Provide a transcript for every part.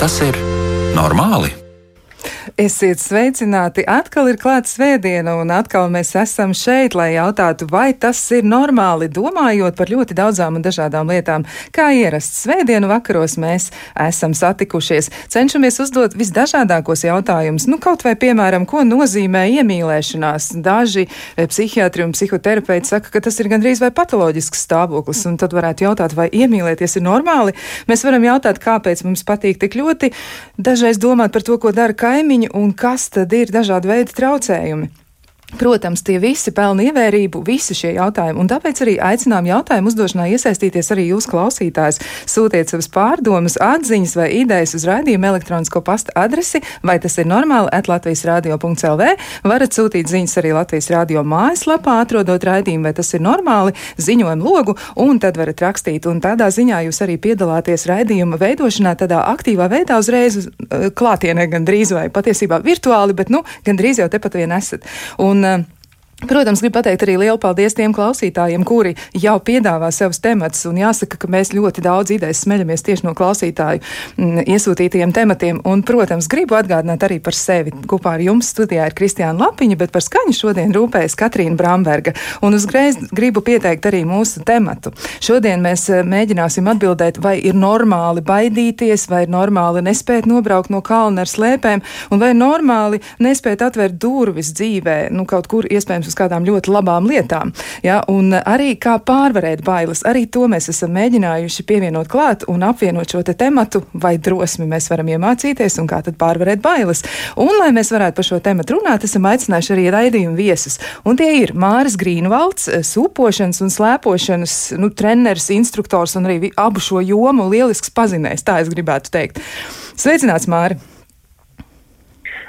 Vai tas ir normāli? Esiet sveicināti! Atkal ir klāta svētdiena, un atkal mēs esam šeit, lai jautātu, vai tas ir normāli, domājot par ļoti daudzām un dažādām lietām. Kā ierasts svētdienu vakaros mēs esam satikušies, cenšamies uzdot visdažādākos jautājumus. Nu, kaut vai, piemēram, ko nozīmē iemīlēšanās. Daži eh, psihiatri un psihoterapeiti saka, ka tas ir gandrīz vai patoloģisks stāvoklis, un tad varētu jautāt, vai iemīlēties ir normāli. Mēs varam jautāt, kāpēc mums patīk tik ļoti, dažreiz domāt par to, ko dara kaimiņi un kas tad ir dažādi veidi traucējumi. Protams, tie visi pelna ievērību, visi šie jautājumi, un tāpēc arī aicinām jautājumu uzdošanā iesaistīties arī jūs klausītājs. Sūtiet savas pārdomas, atziņas vai idejas uz raidījumu elektronisko pasta adresi, vai tas ir normāli, at Latvijas radio.lv. Varat sūtīt ziņas arī Latvijas radio mājaslapā, atrodot raidījumu, vai tas ir normāli, ziņojumu logu, un tad varat rakstīt, un tādā ziņā jūs arī piedalāties raidījuma veidošanā tādā aktīvā veidā uzreiz uh, klātienē, gan drīz vai patiesībā virtuāli, bet, nu, gan drīz jau tepat vien esat. Un Un, uh, Protams, gribu pateikt arī lielu paldies tiem klausītājiem, kuri jau piedāvā savus tematus. Un jāsaka, ka mēs ļoti daudz idejas smeļamies tieši no klausītāju m, mm, iesūtītajiem tematiem. Un, protams, gribu atgādināt arī par sevi. Kopā ar jums studijā ir Kristiāna Lapiņa, bet par skaņu šodien rūpējas Katrīna Bramberga. Un uzreiz gribu pieteikt arī mūsu tematu. Šodien mēs eh, mēģināsim atbildēt, vai ir normāli baidīties, vai ir normāli nespēt nobraukt no kalna ar slēpēm, un vai normāli nespēt atvērt durvis dzīvē, nu, kaut kur iespējams uz kādām ļoti labām lietām. Ja, un arī kā pārvarēt bailes, arī to mēs esam mēģinājuši pievienot klāt un apvienot šo te tematu, vai drosmi mēs varam iemācīties un kā tad pārvarēt bailes. Un, lai mēs varētu par šo tematu runāt, esam aicinājuši arī raidījumu viesus. Un tie ir Māris Grīnvalds, sūpošanas un slēpošanas nu, treneris, instruktors un arī abu šo jomu lielisks pazinējs, tā es gribētu teikt. Sveicināts, Māri!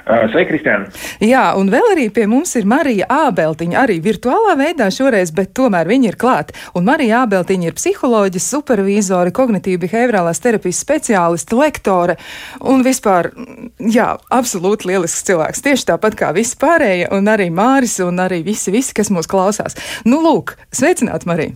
Sveiki, Kristiāna! Jā, un vēl arī pie mums ir Marija Ābeltiņa, arī virtuālā veidā šoreiz, bet tomēr viņa ir klāta. Un Marija Ābeltiņa ir psiholoģija, supervizore, kognitīva behaviorālās terapijas speciāliste, lektore un vispār, jā, absolūti lielisks cilvēks. Tieši tāpat kā visi pārējie, un arī Māris, un arī visi, visi, kas mūs klausās. Nu, lūk, sveicināt, Marija!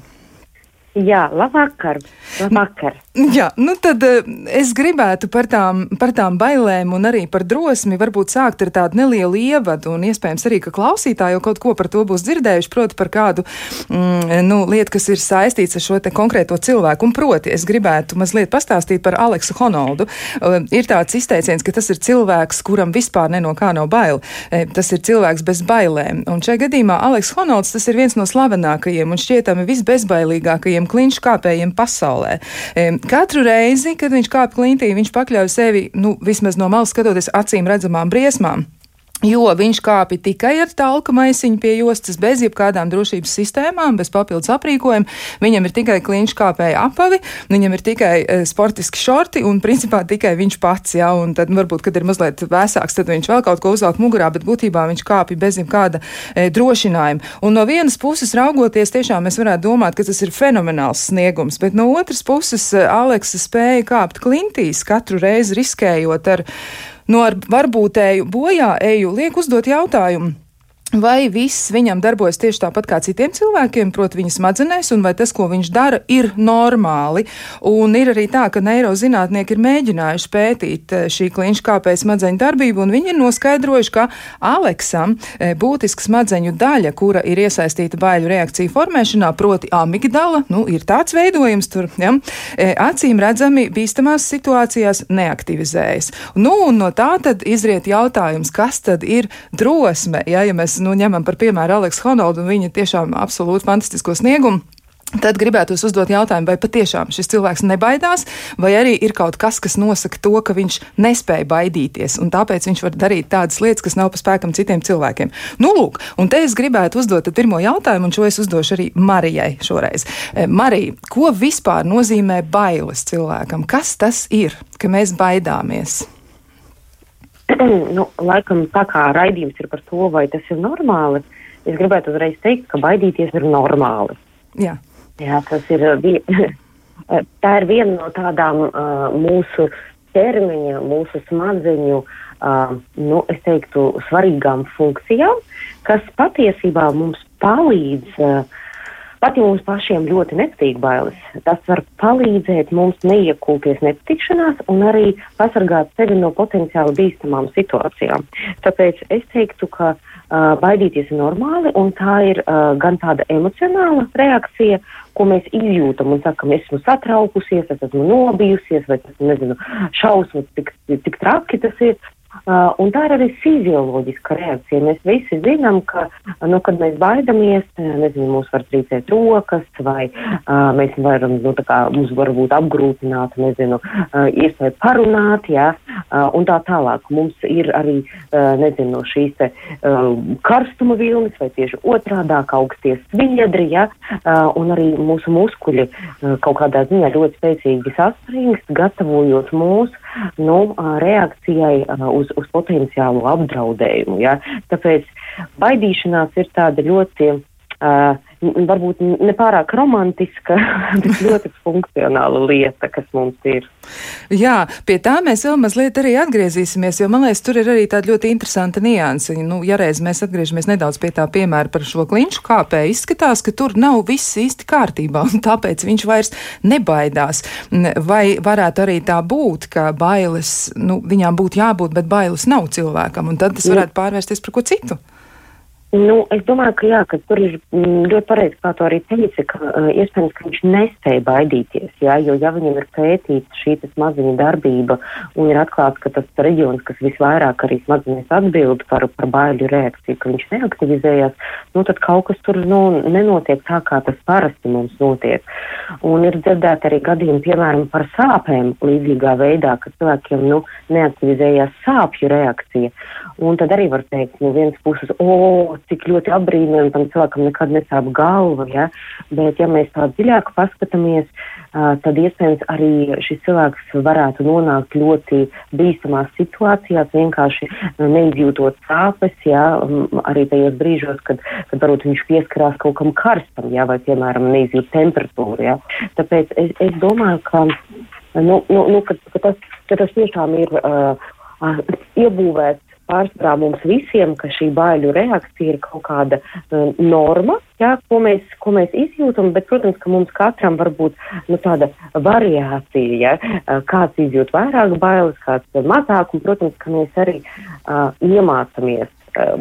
Jā, labvakar! labvakar. Jā, nu tad eh, es gribētu par tām, par tām bailēm un arī par drosmi varbūt sākt ar tādu nelielu ievadu, un iespējams arī, ka klausītāji jau kaut ko par to būs dzirdējuši, proti par kādu mm, nu, lietu, kas ir saistīts ar šo te konkrēto cilvēku. Un proti, es gribētu mazliet pastāstīt par Aleksu Honoldu. Uh, ir tāds izteiciens, ka tas ir cilvēks, kuram vispār ne no kā nav bail. Uh, tas ir cilvēks bez bailēm. Un šajā gadījumā Aleks Honolds tas ir viens no slavenākajiem un šķietami visbezbailīgākajiem kliņšu kāpējiem pasaulē. Katru reizi, kad viņš kāp klintī, viņš pakļauj sevi, nu, vismaz no malas skatoties, acīm redzamām briesmām. Jo viņš kāpa tikai ar talka maisiņu pie jostas, bez jebkādām drošības sistēmām, bez papildus aprīkojuma. Viņam ir tikai kliņš kāpēja apavi, viņam ir tikai e, sportiski šorti un principā tikai viņš pats. Jā, un tad varbūt, kad ir mazliet vēsāks, tad viņš vēl kaut ko uzvelk mugurā, bet būtībā viņš kāpja bez jebkāda e, drošinājuma. Un no vienas puses raugoties, tiešām mēs varētu domāt, ka tas ir fenomenāls sniegums, bet no otras puses e, Aleksa spēja kāpt klintīs katru reizi riskējot ar no ar varbūtēju bojā eju liek uzdot jautājumu. Vai viss viņam darbojas tieši tāpat kā citiem cilvēkiem, proti, viņa smadzenēs, un vai tas, ko viņš dara, ir normāli? Un ir arī tā, ka neirozinātnieki ir mēģinājuši pētīt eh, šī kliņša kāpēja smadzeņu darbību, un viņi ir noskaidrojuši, ka Aleksam eh, būtiska smadzeņu daļa, kura ir iesaistīta baiļu reakciju formēšanā, proti, amigdala, nu, ir tāds veidojums tur, ja, eh, acīm redzami bīstamās situācijās neaktivizējas. Nu, un no tā tad izriet jautājums, kas tad ir drosme, ja, ja mēs nu, ņemam par piemēru Aleksu Honoldu un viņa tiešām absolūti fantastisko sniegumu. Tad gribētu uzdot jautājumu, vai patiešām šis cilvēks nebaidās, vai arī ir kaut kas, kas nosaka to, ka viņš nespēja baidīties, un tāpēc viņš var darīt tādas lietas, kas nav pa spēkam citiem cilvēkiem. Nu, lūk, un te es gribētu uzdot pirmo jautājumu, un šo es uzdošu arī Marijai šoreiz. E, Marija, ko vispār nozīmē bailes cilvēkam? Kas tas ir, ka mēs baidāmies? Nu, laikam tā kā raidījums ir par to, vai tas ir normāli, es gribētu uzreiz teikt, ka baidīties ir normāli. Jā, Jā tas ir, tā ir viena no tādām uh, mūsu ķermeņa, mūsu smadzeņu, uh, nu, es teiktu, svarīgām funkcijām, kas patiesībā mums palīdz uh, pat ja mums pašiem ļoti nepatīk bailes, tas var palīdzēt mums neiekulties nepatikšanās un arī pasargāt sevi no potenciāli bīstamām situācijām. Tāpēc es teiktu, ka uh, baidīties ir normāli un tā ir uh, gan tāda emocionāla reakcija, ko mēs izjūtam un sakam, esmu satraukusies, es esmu nobijusies, vai tas, nezinu, šausmas, cik, cik traki tas ir. Uh, un tā ir arī fizioloģiska reakcija. Mēs visi zinām, ka, nu, kad mēs baidamies, nezinu, mūs var trīcēt rokas, vai uh, mēs varam, nu, tā kā mums var būt apgrūtināta, nezinu, uh, iespēja parunāt, jā, uh, un tā tālāk. Mums ir arī, uh, nezinu, šīs te uh, karstuma vilnis, vai tieši otrādāk augstie sviedri, jā, uh, un arī mūsu muskuļi uh, kaut kādā ziņā ļoti spēcīgi saspringst, gatavojot mūs, nu, reakcijai uz uz, potenciālu apdraudējumu. Ja? Tāpēc baidīšanās ir tāda ļoti uh, varbūt nepārāk romantiska, bet ļoti funkcionāla lieta, kas mums ir. Jā, pie tā mēs vēl mazliet arī atgriezīsimies, jo man liekas, tur ir arī tāda ļoti interesanta nianse. Nu, ja reiz mēs atgriežamies nedaudz pie tā piemēra par šo klinšu kāpēju, izskatās, ka tur nav viss īsti kārtībā, un tāpēc viņš vairs nebaidās. Vai varētu arī tā būt, ka bailes, nu, viņām būtu jābūt, bet bailes nav cilvēkam, un tad tas varētu pārvērsties par ko citu? Nu, es domāju, ka jā, ka tur ir mm, ļoti pareizi, kā to arī teica, ka iespējams, ka viņš nespēja baidīties, jā, jo ja viņam ir pētīta šī smadziņa darbība un ir atklāts, ka tas reģions, kas visvairāk arī smadzenēs atbild par, par baiļu reakciju, ka viņš neaktivizējās, nu tad kaut kas tur, nu, nenotiek tā, kā tas parasti mums notiek. Un ir dzirdēti arī gadījumi, piemēram, par sāpēm līdzīgā veidā, ka cilvēkiem, nu, neaktivizējās sāpju reakcija. Un tad arī var teikt, no vienas puses, o, cik ļoti apbrīnojami tam cilvēkam nekad nesāp galva, ja? bet ja mēs tā dziļāk paskatāmies, tad iespējams arī šis cilvēks varētu nonākt ļoti bīstamās situācijās, vienkārši neizjūtot sāpes, ja? arī tajos brīžos, kad, kad varbūt viņš pieskarās kaut kam karstam, ja? vai, piemēram, neizjūt temperatūru. Ja? Tāpēc es, es domāju, ka, nu, nu, nu, ka, ka, tas, ka tas tiešām ir uh, iebūvēts pārsvarā mums visiem, ka šī baiļu reakcija ir kaut kāda uh, norma, jā, ko, mēs, ko mēs izjūtam, bet, protams, ka mums katram var būt nu, tāda variācija, ja, uh, kāds izjūt vairāk bailes, kāds mazāk, un, protams, ka mēs arī uh, iemācāmies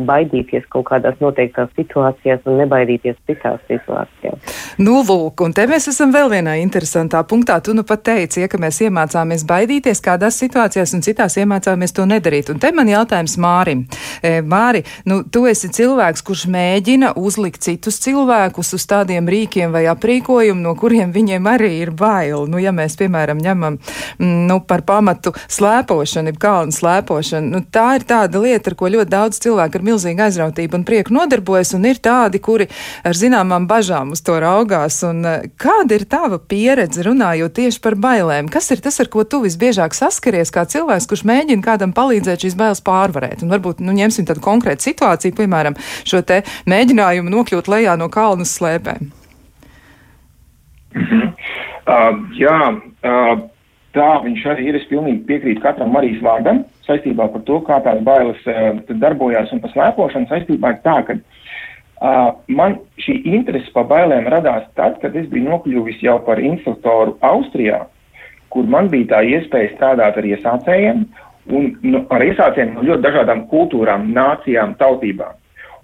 baidīties kaut kādās noteiktās situācijās un nebaidīties citās situācijās. Nu, lūk, un te mēs esam vēl vienā interesantā punktā. Tu nu pat teici, ja, ka mēs iemācāmies baidīties kādās situācijās un citās iemācāmies to nedarīt. Un te man jautājums Mārim. E, Māri, nu, tu esi cilvēks, kurš mēģina uzlikt citus cilvēkus uz tādiem rīkiem vai aprīkojumu, no kuriem viņiem arī ir bail. Nu, ja mēs, piemēram, ņemam mm, nu, par pamatu slēpošanu, kalnu slēpošanu, nu, tā ir tāda lieta, ar ko ļoti daudz cilvēku cilvēki ar milzīgu aizrautību un prieku nodarbojas, un ir tādi, kuri ar zināmām bažām uz to raugās. Un, eh, kāda ir tava pieredze runājot tieši par bailēm? Kas ir tas, ar ko tu visbiežāk saskaries kā cilvēks, kurš mēģina kādam palīdzēt šīs bailes pārvarēt? Un varbūt nu, ņemsim tādu konkrētu situāciju, piemēram, šo te mēģinājumu nokļūt lejā no kalnu slēpēm. Mm -hmm. uh, jā, uh, tā viņš arī ir. Es pilnīgi piekrītu katram Marijas vārdam saistībā par to, kā tās bailes uh, darbojās un par slēpošanu saistībā ar tā, ka uh, man šī interese par bailēm radās tad, kad es biju nokļuvis jau par instruktoru Austrijā, kur man bija tā iespēja strādāt ar iesācējiem un nu, ar iesācējiem no ļoti dažādām kultūrām, nācijām, tautībām.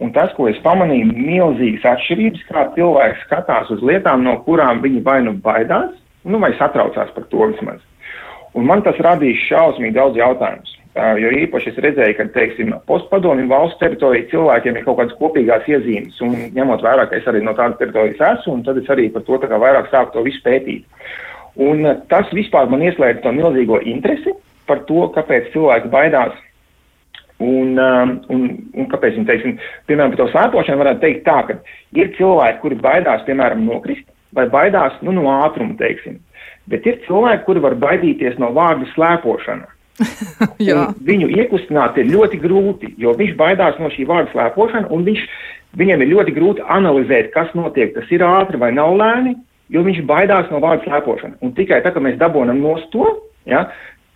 Un tas, ko es pamanīju, milzīgas atšķirības, kā cilvēks skatās uz lietām, no kurām viņi vai nu baidās, nu vai satraucās par to vismaz. Un man tas radīs šausmīgi daudz jautājumus. Jo īpaši es redzēju, ka, teiksim, postpadomju valsts teritorija cilvēkiem ir kaut kādas kopīgās iezīmes, un ņemot vērā, ka es arī no tādas teritorijas esmu, un tad es arī par to tā kā vairāk sāku to visu pētīt. Un tas vispār man ieslēdz to milzīgo interesi par to, kāpēc cilvēki baidās Un, un, un kāpēc viņi, teiksim, piemēram, par to slēpošanu varētu teikt tā, ka ir cilvēki, kuri baidās, piemēram, nokrist, vai baidās, nu, no ātruma, teiksim. Bet ir cilvēki, kuri var baidīties no vārda slēpošana. Viņu iekustināt ir ļoti grūti, jo viņš baidās no šī vārda slēpošana, un viņš, viņiem ir ļoti grūti analizēt, kas notiek, tas ir ātri vai nav lēni, jo viņš baidās no vārda slēpošana. Un tikai tad, kad mēs dabūnam no to, ja,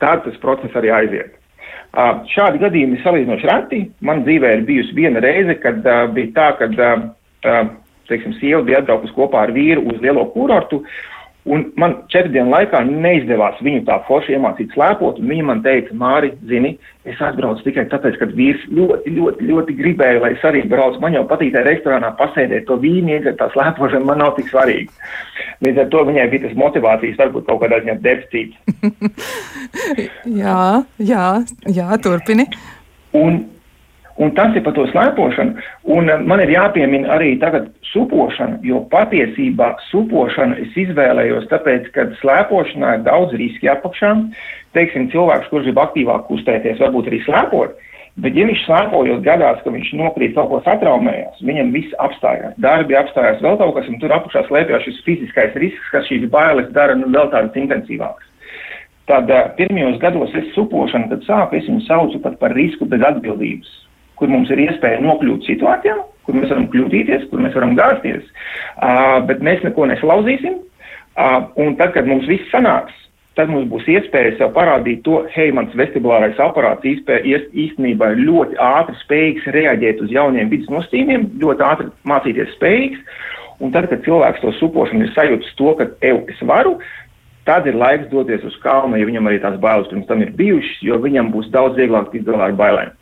tad tas process arī aiziet. Uh, šādi gadījumi ir salīdzinoši reti. Man dzīvē ir bijusi viena reize, kad uh, bija tā, ka uh, uh, teiksim, sieva bija atbraukusi kopā ar vīru uz lielo kurortu, Un man četru dienu laikā neizdevās viņu tā forši iemācīt slēpot, viņa man teica, Māri, zini, es atbraucu tikai tāpēc, ka vīrs ļoti, ļoti, ļoti gribēja, lai es arī braucu. Man jau patīk tajā restorānā pasēdēt to vīnu, iedzert tā slēpošana man nav tik svarīga. Līdz ar to viņai bija tas motivācijas, varbūt kaut kādā ziņā deficīts. jā, jā, jā, turpini. Un Un tas ir par to slēpošanu. Un eh, man ir jāpiemina arī tagad supošana, jo patiesībā supošanu es izvēlējos tāpēc, ka slēpošanā ir daudz riski apakšā. Teiksim, cilvēks, kurš grib aktīvāk kustēties, varbūt arī slēpot, bet ja viņš slēpojot gadās, ka viņš nokrīt kaut ko satraumējās, viņam viss apstājās, darbi apstājās, vēl kaut kas, un tur apakšā slēpjas šis fiziskais risks, kas šīs bailes dara nu, vēl tādas intensīvākas. Tad uh, pirmajos gados es supošanu, kad sāku, es viņu saucu pat par risku bez atbildības kur mums ir iespēja nokļūt situācijā, kur mēs varam kļūdīties, kur mēs varam gāzties, uh, bet mēs neko neslauzīsim. Uh, un tad, kad mums viss sanāks, tad mums būs iespēja sev parādīt to, hei, mans vestibulārais aparāts īstenībā ir ļoti ātri spējīgs reaģēt uz jauniem vidas nosacījumiem, ļoti ātri mācīties spējīgs. Un tad, kad cilvēks to supošanu ir sajūtis to, ka ev es varu, tad ir laiks doties uz kalnu, ja viņam arī tās bailes pirms tam ir bijušas, jo viņam būs daudz vieglāk tikt galā ar bailēm.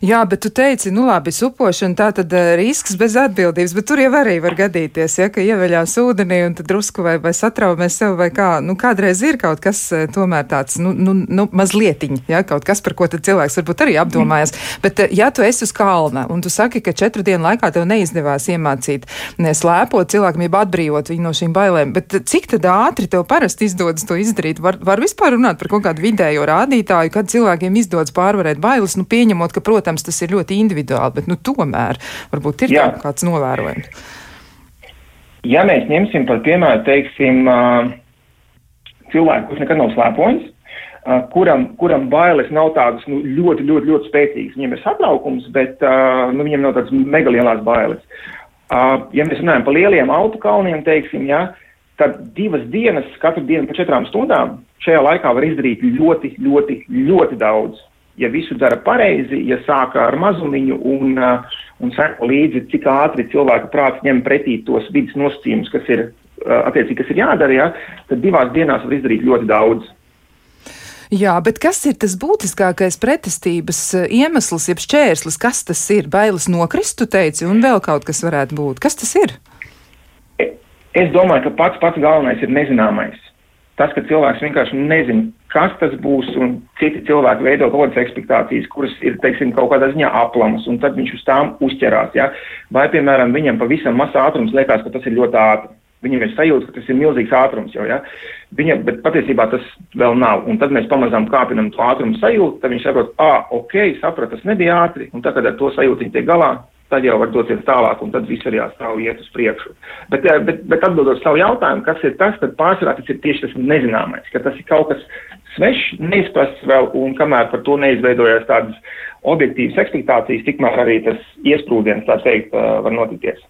Jā, bet tu teici, nu labi, supošana tā tad uh, risks bez atbildības, bet tur jau arī var gadīties, ja, ka ieveļās ūdenī un tad drusku vai, vai satraumies sev vai kā. Nu, kādreiz ir kaut kas uh, tomēr tāds, nu, nu, nu mazlietiņ, ja, kaut kas, par ko tad cilvēks varbūt arī apdomājas. Mm. Bet, uh, ja tu esi uz kalna un tu saki, ka četru dienu laikā tev neizdevās iemācīt ne, slēpot cilvēkam, jeb atbrīvot viņu no šīm bailēm, bet cik tad ātri tev parasti izdodas to izdarīt? Var, var vispār runāt par kaut kādu vidējo rādītāju, kad cilvēkiem izdodas pārvarēt bailes, nu pieņemot, ka, protams, Protams, tas ir ļoti individuāli, bet nu, tomēr varbūt ir kāds novērojums. Ja mēs ņemsim par piemēru, teiksim, cilvēku, kurš nekad nav slēpojis, kuram, kuram bailes nav tādas nu, ļoti, ļoti, ļoti spēcīgas. Viņam ir satraukums, bet nu, viņam nav tādas mega lielās bailes. Ja mēs runājam par lieliem autokalniem, teiksim, ja, tad divas dienas, katru dienu pa četrām stundām, šajā laikā var izdarīt ļoti, ļoti, ļoti daudz ja visu dara pareizi, ja sāka ar mazumiņu un, uh, un seko līdzi, cik ātri cilvēka prāts ņem pretī tos vidas nosacījumus, kas ir, uh, attiecīgi, kas ir jādara, ja, tad divās dienās var izdarīt ļoti daudz. Jā, bet kas ir tas būtiskākais pretestības uh, iemesls, jeb šķērslis? Kas tas ir? Bailes nokrist, tu teici, un vēl kaut kas varētu būt. Kas tas ir? E, es domāju, ka pats pats galvenais ir nezināmais. Tas, ka cilvēks vienkārši nezina, kas tas būs, un citi cilvēki veido kaut kādas ekspektācijas, kuras ir, teiksim, kaut kādā ziņā aplamas, un tad viņš uz tām uzķerās, ja? Vai, piemēram, viņam pavisam mazs ātrums liekas, ka tas ir ļoti ātri. Viņam ir sajūta, ka tas ir milzīgs ātrums jau, ja? Viņa, bet patiesībā tas vēl nav. Un tad mēs pamazām kāpinam to ātrumu sajūtu, tad viņš saprot, ah, ok, saprat, tas nebija ātri, un tad, kad ar to sajūtu viņi tiek galā, tad jau var doties tālāk, un tad viss arī stāv iet uz priekšu. Bet, eh, bet, bet atbildot savu jautājumu, kas ir tas, tad pārsvarā tas ir tieši tas nezināmais, ka tas ir kaut kas svešs, neizprasts vēl, un kamēr par to neizveidojās tādas objektīvas ekspektācijas, tikmēr arī tas iesprūdiens, tā teikt, var notikties.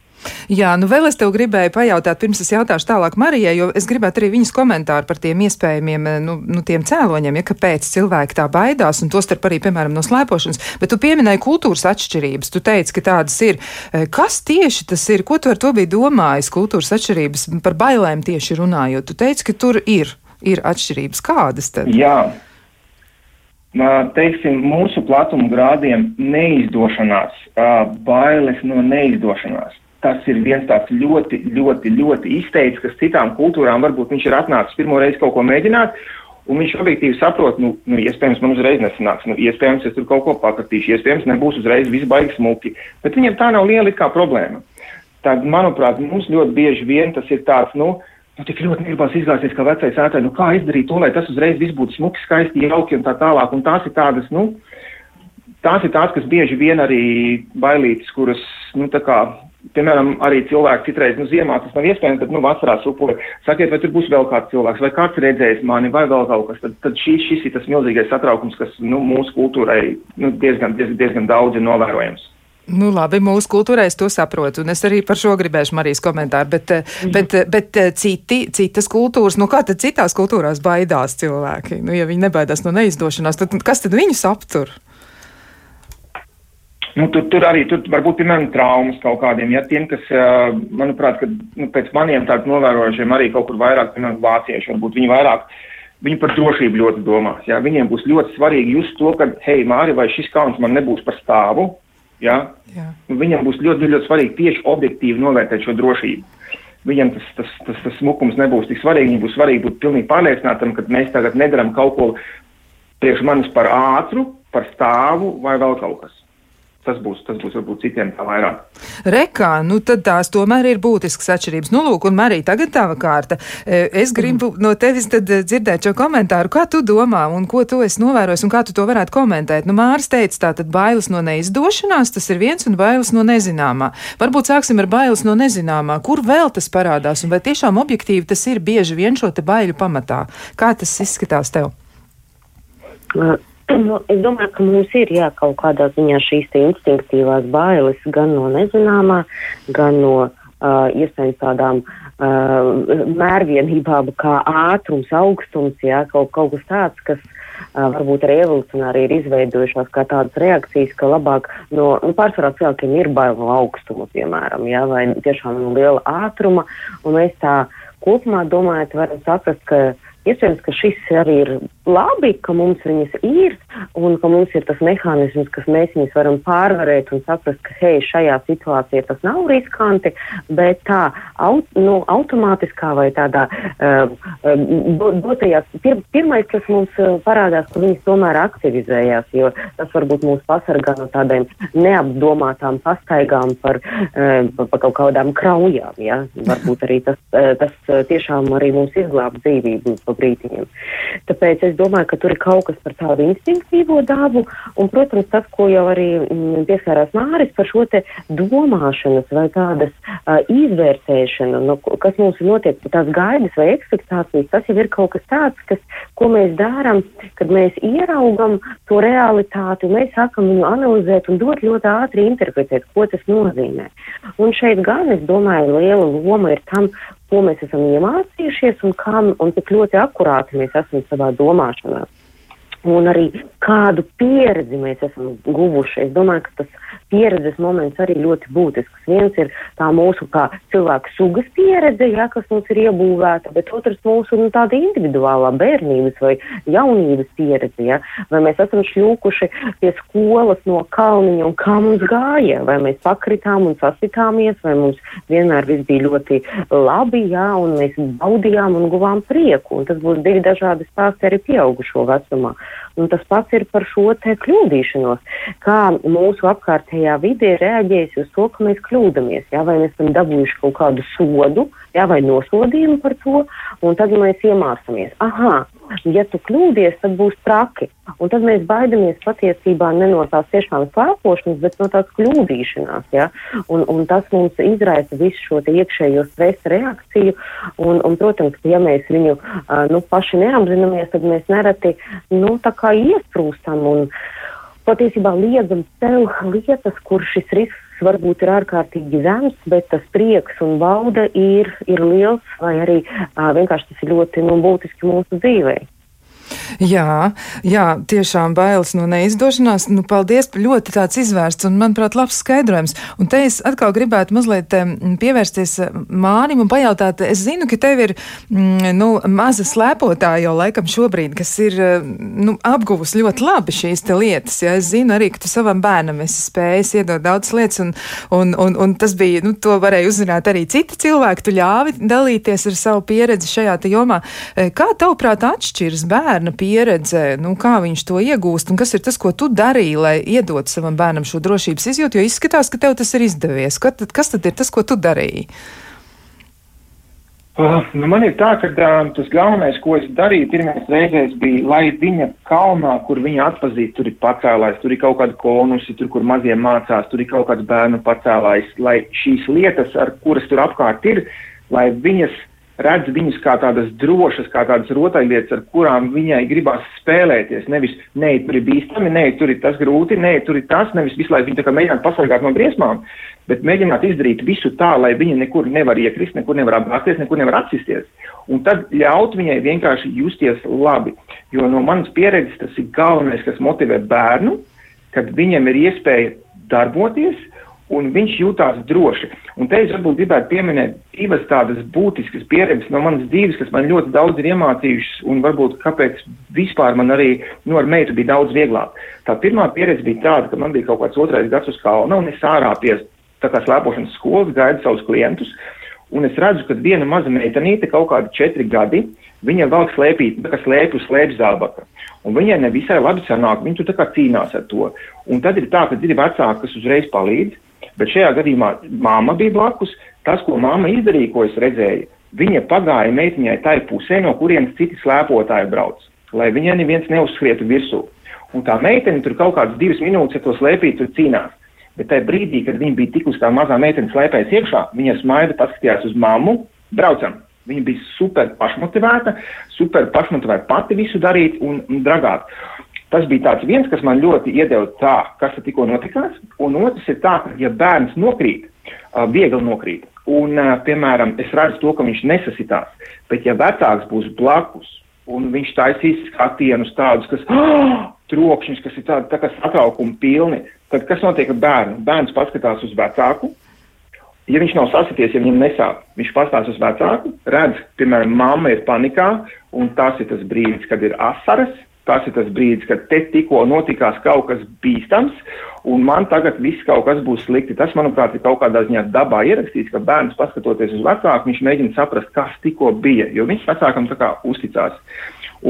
Jā, nu vēl es tev gribēju pajautāt, pirms es jautāšu tālāk Marijai, jo es gribētu arī viņas komentāru par tiem iespējamiem, nu, nu tiem cēloņiem, ja kāpēc cilvēki tā baidās, un tostarp arī, piemēram, no slēpošanas. Bet tu pieminēji kultūras atšķirības, tu teici, ka tādas ir. Kas tieši tas ir? Ko tu ar to biji domājis? Kultūras atšķirības par bailēm tieši runājot. Tu teici, ka tur ir, ir atšķirības. Kādas tad? Jā. Teiksim, mūsu platuma grādiem neizdošanās, bailes no neizdošanās tas ir viens tāds ļoti, ļoti, ļoti izteicis, kas citām kultūrām varbūt viņš ir atnācis pirmo reizi kaut ko mēģināt, un viņš objektīvi saprot, nu, nu iespējams, man uzreiz nesanāks, nu, iespējams, es tur kaut ko pakatīšu, iespējams, nebūs uzreiz viss baigs smuki, bet viņam tā nav liela kā problēma. Tad, manuprāt, mums ļoti bieži vien tas ir tāds, nu, nu tik ļoti negribas izgāzties kā vecais ētāji, nu, kā izdarīt to, lai tas uzreiz viss būtu smuki, skaisti, jauki un tā tālāk, un tās ir tādas, nu, tās ir tās, kas bieži vien arī bailītas, kuras, nu, tā kā Piemēram, arī cilvēki citreiz, nu, ziemā tas nav iespējams, bet, nu, vasarā supoja. Sakiet, vai tur būs vēl kāds cilvēks, vai kāds redzējis mani, vai vēl kaut kas. Tad, tad šī, šis ir tas milzīgais satraukums, kas, nu, mūsu kultūrai, nu, diezgan, diezgan, diezgan daudz ir novērojams. Nu, labi, mūsu kultūrā es to saprotu, un es arī par šo gribēšu Marijas komentāru, bet, mm. bet, bet citi, citas kultūras, nu kā tad citās kultūrās baidās cilvēki? Nu, ja viņi nebaidās no neizdošanās, tad kas tad viņus aptur? Nu, tur, tur arī tur varbūt piemēram traumas kaut kādiem, ja tiem, kas, manuprāt, ka, nu, pēc maniem tādiem novērojušiem arī kaut kur vairāk, piemēram, vācieši, varbūt viņi vairāk, viņi par drošību ļoti domās, ja viņiem būs ļoti svarīgi just to, ka, hei, Māri, vai šis kauns man nebūs par stāvu, ja, Jā. viņam būs ļoti, ļoti svarīgi tieši objektīvi novērtēt šo drošību. Viņam tas, tas, tas, tas smukums nebūs tik svarīgi, viņam būs svarīgi būt pilnīgi pārliecinātam, ka mēs tagad nedaram kaut ko priekš manis par ātru, par stāvu vai vēl kaut kas tas būs, tas būs varbūt citiem tā vairāk. Rekā, nu tad tās tomēr ir būtiskas atšķirības. Nu, lūk, un Marija, tagad tava kārta. E, es gribu mm. no tevis tad e, dzirdēt šo komentāru. Kā tu domā un ko tu esi novērojis un kā tu to varētu komentēt? Nu, Māris teica, tā tad bailes no neizdošanās, tas ir viens un bailes no nezināmā. Varbūt sāksim ar bailes no nezināmā. Kur vēl tas parādās un vai tiešām objektīvi tas ir bieži vien šo te baiļu pamatā? Kā tas izskatās tev? Uh Nu, es domāju, ka mums ir jā, kaut kādā ziņā šīs instinktīvās bailes gan no nezināmā, gan no uh, iespējams tādām uh, mērvienībām kā ātrums, augstums, jā, kaut, kaut kas tāds, kas uh, varbūt arī evolucionāri ir izveidojušās kā tādas reakcijas, ka labāk no, nu, pārsvarā cilvēkiem ir bail no augstuma, piemēram, jā, vai tiešām no liela ātruma, un mēs tā kopumā domājot varam saprast, ka Iespējams, ka šis arī ir labi, ka mums viņas ir un ka mums ir tas mehānisms, kas mēs viņus varam pārvarēt un saprast, ka hei, šajā situācijā tas nav riskanti, bet tā aut, nu, automātiskā vai tādā uh, dotajā, pir, pirmais, kas mums uh, parādās, ka viņas tomēr aktivizējās, jo tas varbūt mūs pasargā no tādiem neapdomātām pastaigām par, uh, par kaut kādām kraujām, ja? varbūt arī tas, uh, tas uh, tiešām arī mums izglāb dzīvību pa brītiņam. Tāpēc es domāju, ka tur ir kaut kas par tādu instinktīvo dabu, un, protams, tas, ko jau arī mm, pieskārās Māris par šo te domāšanas vai tādas uh, izvērtēšanu, nu, kas mums ir notiek, tās gaidas vai ekspektācijas, tas jau ir kaut kas tāds, kas, ko mēs darām, kad mēs ieraugam to realitāti, un mēs sākam viņu analizēt un dot ļoti ātri interpretēt, ko tas nozīmē. Un šeit gan, es domāju, liela loma ir tam, ko mēs esam iemācījušies un, kam, un cik ļoti akurāti mēs esam savā domāšanā un arī kādu pieredzi mēs esam guvuši. Es domāju, ka tas pieredzes moments arī ļoti būtisks. Viens ir tā mūsu kā cilvēku sugas pieredze, ja, kas mums ir iebūvēta, bet otrs mūsu nu, tāda individuālā bērnības vai jaunības pieredze. Ja. Vai mēs esam šļūkuši pie skolas no kalniņa un kā mums gāja, vai mēs pakritām un sasitāmies, vai mums vienmēr viss bija ļoti labi, ja, un mēs baudījām un guvām prieku. Un tas būs divi dažādi stāsti arī pieaugušo vecumā. Un tas pats ir par šo te kļūdīšanos, kā mūsu apkārtējā vidē reaģējas uz to, ka mēs kļūdāmies. Jā, vai mēs esam dabūjuši kaut kādu sodu, jā, vai nosodījumu par to, un tad mēs iemācāmies. Aha, ja tu kļūdies, tad būs traki. Un tad mēs baidamies patiesībā ne no tās tiešām slēpošanas, bet no tās kļūdīšanās. Ja? Un, un tas mums izraisa visu šo iekšējo stresa reakciju. Un, un, protams, ja mēs viņu nu, paši neapzināmies, tad mēs nereti nu, tā kā iesprūstam un patiesībā liedzam sev lietas, kur šis risks varbūt ir ārkārtīgi zems, bet tas prieks un bauda ir, ir liels, vai arī uh, vienkārši tas ir ļoti nu, būtiski mūsu dzīvēm. Jā, jā, tiešām bailes no neizdošanās. Nu, paldies, ļoti tāds izvērsts un, manuprāt, labs skaidrojums. Un te es atkal gribētu mazliet pievērsties Mārim un pajautāt, es zinu, ka tev ir, mm, nu, maza slēpotāja jau laikam šobrīd, kas ir, nu, apguvusi ļoti labi šīs lietas. Ja? Es zinu arī, ka tu savam bērnam esi spējis iedot daudz lietas un, un, un, un tas bija, nu, to varēja uzzināt arī citi cilvēki. Tu ļāvi dalīties ar savu pieredzi šajā jomā. Eh, kā tavuprāt atšķiras bērna pieredze, nu, kā viņš to iegūst un kas ir tas, ko tu darīji, lai iedot savam bērnam šo drošības izjūtu, jo izskatās, ka tev tas ir izdevies. Kas tad, kas tad ir tas, ko tu darīji? Uh, nu man ir tā, ka uh, tas galvenais, ko es darīju pirmajās reizēs, bija, lai viņa kalnā, kur viņa atpazīst, tur ir pacēlājs, tur ir kaut kāda konusi, tur, kur mazie mācās, tur ir kaut kāds bērnu pacēlājs, lai šīs lietas, ar kuras tur apkārt ir, lai viņas redz viņus kā tādas drošas, kā tādas rotaļlietas, ar kurām viņai gribās spēlēties. Nevis, nē, tur ir bīstami, nē, tur ir tas grūti, nē, tur ir tas, nevis visu laiku viņi tā kā mēģināt pasargāt no briesmām, bet mēģināt izdarīt visu tā, lai viņa nekur nevar iekrist, nekur nevar apgāzties, nekur nevar atsisties. Un tad ļaut viņai vienkārši justies labi. Jo no manas pieredzes tas ir galvenais, kas motivē bērnu, kad viņam ir iespēja darboties, un viņš jutās droši. Un te es varbūt gribētu pieminēt divas tādas būtiskas pieredzes no manas dzīves, kas man ļoti daudz ir iemācījušas, un varbūt kāpēc vispār man arī, nu, ar meitu bija daudz vieglāk. Tā pirmā pieredze bija tāda, ka man bija kaut kāds otrais gads uz kalna, un es ārā pie tā kā slēpošanas skolas gaidu savus klientus, un es redzu, ka viena maza meitenīte, kaut kādi četri gadi, viņa velk slēpīt, tā kā slēpju slēpj zābaka. Un viņai nevisai labi sanāk, viņa tur tā kā cīnās ar to. Un tad ir tā, ka ir vecāki, kas uzreiz palīdz, Bet šajā gadījumā māma bija blakus. Tas, ko māma izdarīja, ko es redzēju, viņa pagāja meitiņai tai pusē, no kurienes citi slēpotāji brauc, lai viņai neviens neuzskrietu virsū. Un tā meitene tur kaut kādas divas minūtes ar to slēpīt, tur cīnās. Bet tajā brīdī, kad viņa bija tikus tā mazā meitene slēpēs iekšā, viņa smaida paskatījās uz mammu, braucam. Viņa bija super pašmotivēta, super pašmotivēta pati visu darīt un dragāt. Tas bija tāds viens, kas man ļoti iedeva tā, kas tikko notikās, un otrs ir tā, ka, ja bērns nokrīt, viegli nokrīt, un, piemēram, es redzu to, ka viņš nesasitās, bet ja vecāks būs blakus, un viņš taisīs skatienus tādus, kas trokšņus, kas ir tādi tā kā satraukumi pilni, tad kas notiek ar bērnu? Bērns paskatās uz vecāku, ja viņš nav sasities, ja viņam nesāp, viņš pastās uz vecāku, redz, piemēram, mamma ir panikā, un tas ir tas brīdis, kad ir asaras, tas ir tas brīdis, kad te tikko notikās kaut kas bīstams, un man tagad viss kaut kas būs slikti. Tas, manuprāt, ir kaut kādā ziņā dabā ierakstīts, ka bērns, paskatoties uz vecāku, viņš mēģina saprast, kas tikko bija, jo viņš vecākam tā kā uzticās.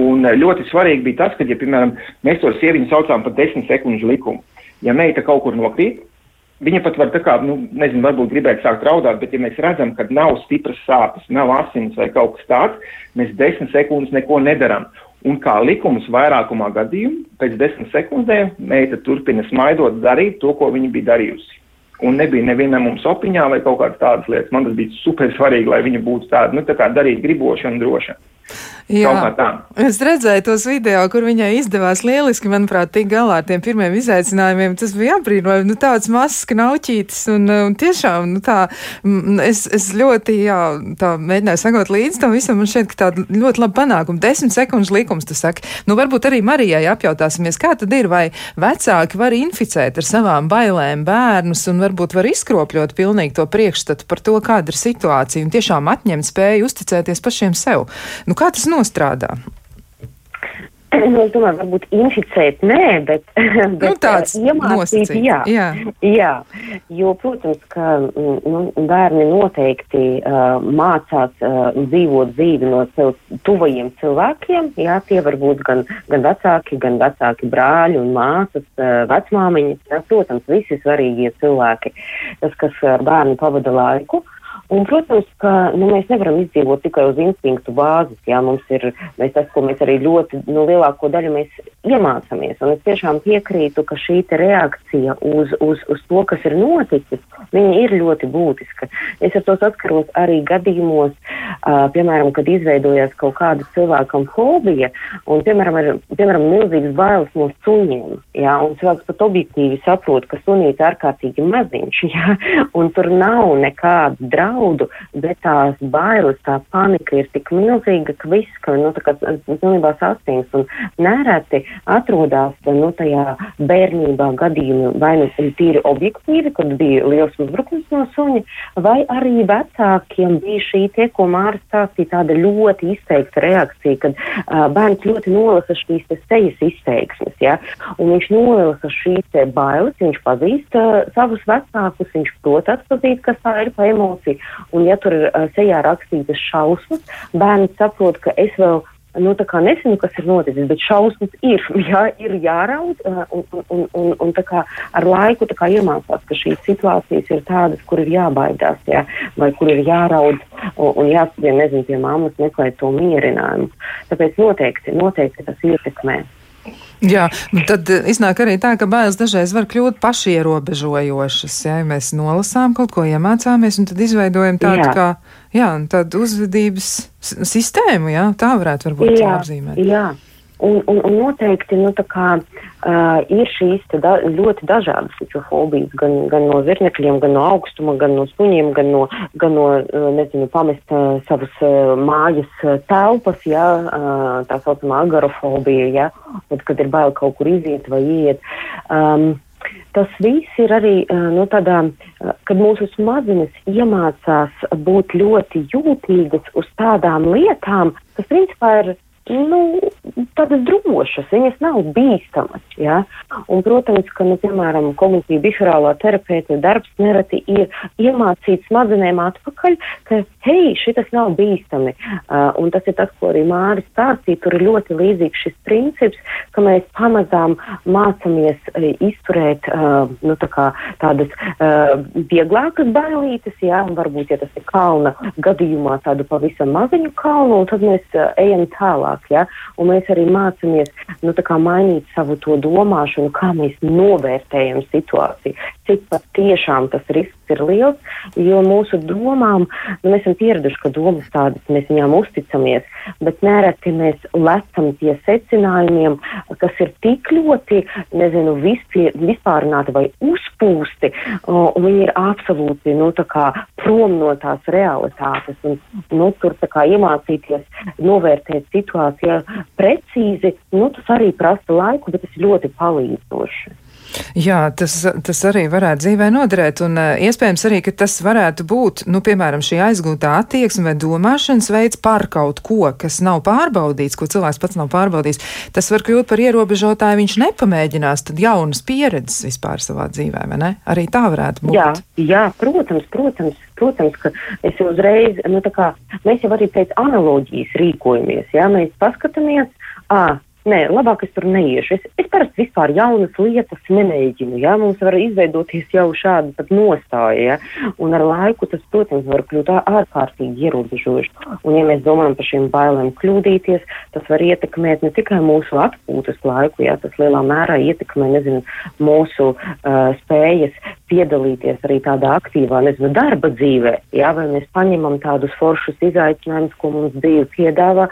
Un eh, ļoti svarīgi bija tas, ka, ja, piemēram, mēs to sieviņu saucām par desmit sekundžu likumu, ja meita kaut kur nokrīt, Viņa pat var tā kā, nu, nezinu, varbūt gribētu sākt raudāt, bet ja mēs redzam, ka nav stipras sāpes, nav asins vai kaut kas tāds, mēs desmit sekundes neko nedaram. Un kā likums vairākumā gadījumu, pēc desmit sekundēm meita turpina smaidot darīt to, ko viņa bija darījusi. Un nebija nevienam mums opiņā vai kaut kādas tādas lietas. Man tas bija super svarīgi, lai viņa būtu tāda, nu, tā kā darīt griboša un droša. Jā, es redzēju tos video, kur viņai izdevās lieliski, manuprāt, tik galā ar tiem pirmiem izaicinājumiem. Tas bija apbrīnojami, nu tāds mazs knauķītis un, un tiešām, nu tā, es, es ļoti, jā, tā mēģināju sakot līdz tam visam, man šķiet, ka tāda ļoti laba panākuma. Desmit sekundžu likums, tu saki. Nu, varbūt arī Marijai apjautāsimies, kā tad ir, vai vecāki var inficēt ar savām bailēm bērnus un varbūt var izkropļot pilnīgi to priekšstatu par to, kāda ir situācija un tiešām atņemt spēju uzticēties pašiem sev. Nu, kā tas nostrādā? Nu, es domāju, varbūt inficēt, nē, bet, bet nu, tāds iemācīt, jā, jā. jā. Jo, protams, ka nu, bērni noteikti uh, mācās uh, dzīvot dzīvi no sev tuvajiem cilvēkiem. Jā, tie var būt gan, gan vecāki, gan vecāki brāļi un māsas, uh, vecmāmiņas. Jā, protams, visi svarīgie cilvēki, tas, kas ar bērnu pavada laiku. Uh, Un, protams, ka nu, mēs nevaram izdzīvot tikai uz instinktu bāzes. Jā, mums ir mēs tas, ko mēs arī ļoti nu, lielāko daļu iemācāmies. Un es tiešām piekrītu, ka šī reakcija uz, uz, uz to, kas ir noticis, ir ļoti būtiska. Es ar to saskaros arī gadījumos, uh, piemēram, kad izveidojās kaut kāda cilvēkam fobija un, piemēram, ir piemēram, milzīgas bailes no suņiem. Jā, un cilvēks pat objektīvi saprot, ka sunīts ir ārkārtīgi maziņš, jā, un tur nav nekāda drauga naudu, bet tās bailes, tā panika ir tik milzīga, ka viss, ka, nu, tā kā pilnībā sastīns un nereti atrodas, nu, tajā bērnībā gadījumi vai nu tīri objektīvi, kad bija liels uzbrukums no suņa, vai arī vecākiem bija šī tie, ko Māris stāstīja, tāda ļoti izteikta reakcija, kad uh, bērns ļoti nolasa šīs te sejas izteiksmes, ja, un viņš nolasa šīs te bailes, viņš pazīst uh, savus vecākus, viņš prot atpazīt, kas tā ir pa emociju, Un, ja tur ir uh, sejā rakstītas šausmas, bērns saprot, ka es vēl nu, nezinu, kas ir noticis, bet šausmas ir, jā, ir jāraud, un, un, un, un kā, ar laiku kā, iemācās, ka šīs situācijas ir tādas, kur ir jābaidās, jā, vai kur ir jāraud un, un jāsaka, nezinu, pie mammas meklēt to mierinājumu. Tāpēc noteikti, noteikti tas ietekmē. Jā, nu tad eh, iznāk arī tā, ka bērns dažreiz var kļūt pašierobežojošas. Ja, ja mēs nolasām kaut ko, iemācāmies un tad izveidojam tādu jā. kā jā, tādu uzvedības sistēmu, jā, tā varētu varbūt jā, apzīmēt. Jā. Un, un, un noteikti nu, kā, uh, ir šīs da, ļoti dažādas fobijas, gan, gan no zirnekļiem, gan no augstuma, gan no suņiem, gan no, gan no nezinu, pamest uh, savas uh, mājas telpas, ja, uh, tā saucamā agarofobija, ja, tad, kad ir bail kaut kur iziet vai iet. Um, tas viss ir arī nu, tādā, kad mūsu smadzenes iemācās būt ļoti jūtīgas uz tādām lietām, kas principā ir nu, tādas drošas, viņas nav bīstamas. Ja? Un, protams, ka, nu, piemēram, kognitīva behaviorālā terapeita darbs nereti ir iemācīt smadzenēm atpakaļ, ka, hei, šitas nav bīstami. Uh, un tas ir tas, ko arī Māris stāstīja. Tur ir ļoti līdzīgs šis princips, ka mēs pamazām mācāmies uh, izturēt uh, nu, tā kā, tādas uh, vieglākas bailītes, ja? un varbūt, ja tas ir kalna gadījumā, tādu pavisam maziņu kalnu, un tad mēs uh, ejam tālāk tālāk. Ja? Un mēs arī mācāmies nu, mainīt savu domāšanu, kā mēs novērtējam situāciju, cik pat tiešām tas risks ir liels, jo mūsu domām, nu, mēs esam pieraduši, ka domas tādas, mēs viņām uzticamies, bet nereti mēs lecam pie secinājumiem, kas ir tik ļoti, nezinu, vispie, vispārināti vai uzpūsti, un viņi ir absolūti, nu, tā kā prom no tās realitātes, un, nu, tur tā kā iemācīties novērtēt situāciju precīzi, nu, tas arī prasa laiku, bet tas ļoti palīdzoši. Jā, tas, tas arī varētu dzīvē noderēt, un uh, iespējams arī, ka tas varētu būt, nu, piemēram, šī aizgūtā attieksme vai domāšanas veids par kaut ko, kas nav pārbaudīts, ko cilvēks pats nav pārbaudījis. Tas var kļūt par ierobežotāju, viņš nepamēģinās tad jaunas pieredzes vispār savā dzīvē, vai ne? Arī tā varētu būt. Jā, jā protams, protams. Protams, ka es uzreiz, nu tā kā mēs jau arī pēc analoģijas rīkojamies, jā, mēs paskatāmies, ā, Nē, labāk es tur neiešu. Es, es parasti vispār jaunas lietas nemēģinu. Ja? Mums var izveidoties jau šāda pat nostāja, ja? un ar laiku tas, protams, var kļūt ārkārtīgi ierobežoši. Un, ja mēs domājam par šīm bailēm kļūdīties, tas var ietekmēt ne tikai mūsu atpūtas laiku, ja? tas lielā mērā ietekmē, nezinu, mūsu uh, spējas piedalīties arī tādā aktīvā, nezinu, darba dzīvē, ja? vai mēs paņemam tādus foršus izaicinājumus, ko mums dzīve piedāvā,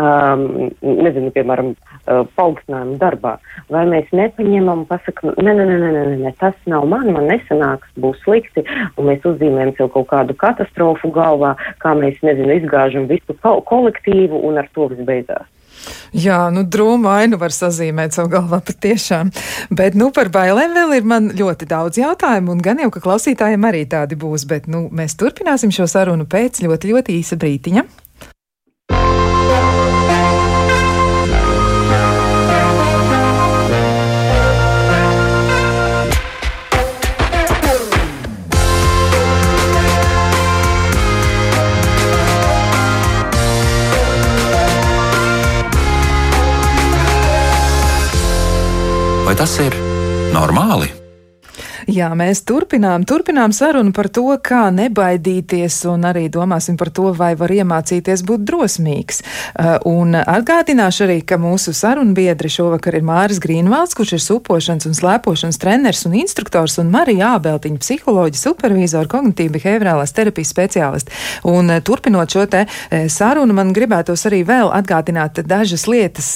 um, nezinu, piemēram, uh, paaugstinājumu darbā. Vai mēs nepaņemam un pasakam, nē, nē, nē, nē, nē, nē, tas nav man, man nesanāks, būs slikti, un mēs uzzīmējam sev kaut kādu katastrofu galvā, kā mēs, nezinu, izgāžam visu ko kolektīvu un ar to viss beidzās. Jā, nu drūmu ainu var sazīmēt savu galvā patiešām. Bet, nu, par bailēm vēl ir man ļoti daudz jautājumu, un gan jau, ka klausītājiem arī tādi būs, bet, nu, mēs turpināsim šo sarunu pēc ļoti, ļoti īsa brītiņa. Tas ir normāli? Jā, mēs turpinām, turpinām sarunu par to, kā nebaidīties, un arī domāsim par to, vai var iemācīties būt drosmīgs. Uh, un atgādināšu arī, ka mūsu sarunbiedri šovakar ir Māris Grīnvalds, kurš ir supošanas un slēpošanas treneris un instruktors, un Marija Ābeltiņa, psiholoģija, supervizora, kognitīva behaviorālās terapijas speciālisti. Un uh, turpinot šo te uh, sarunu, man gribētos arī vēl atgādināt dažas lietas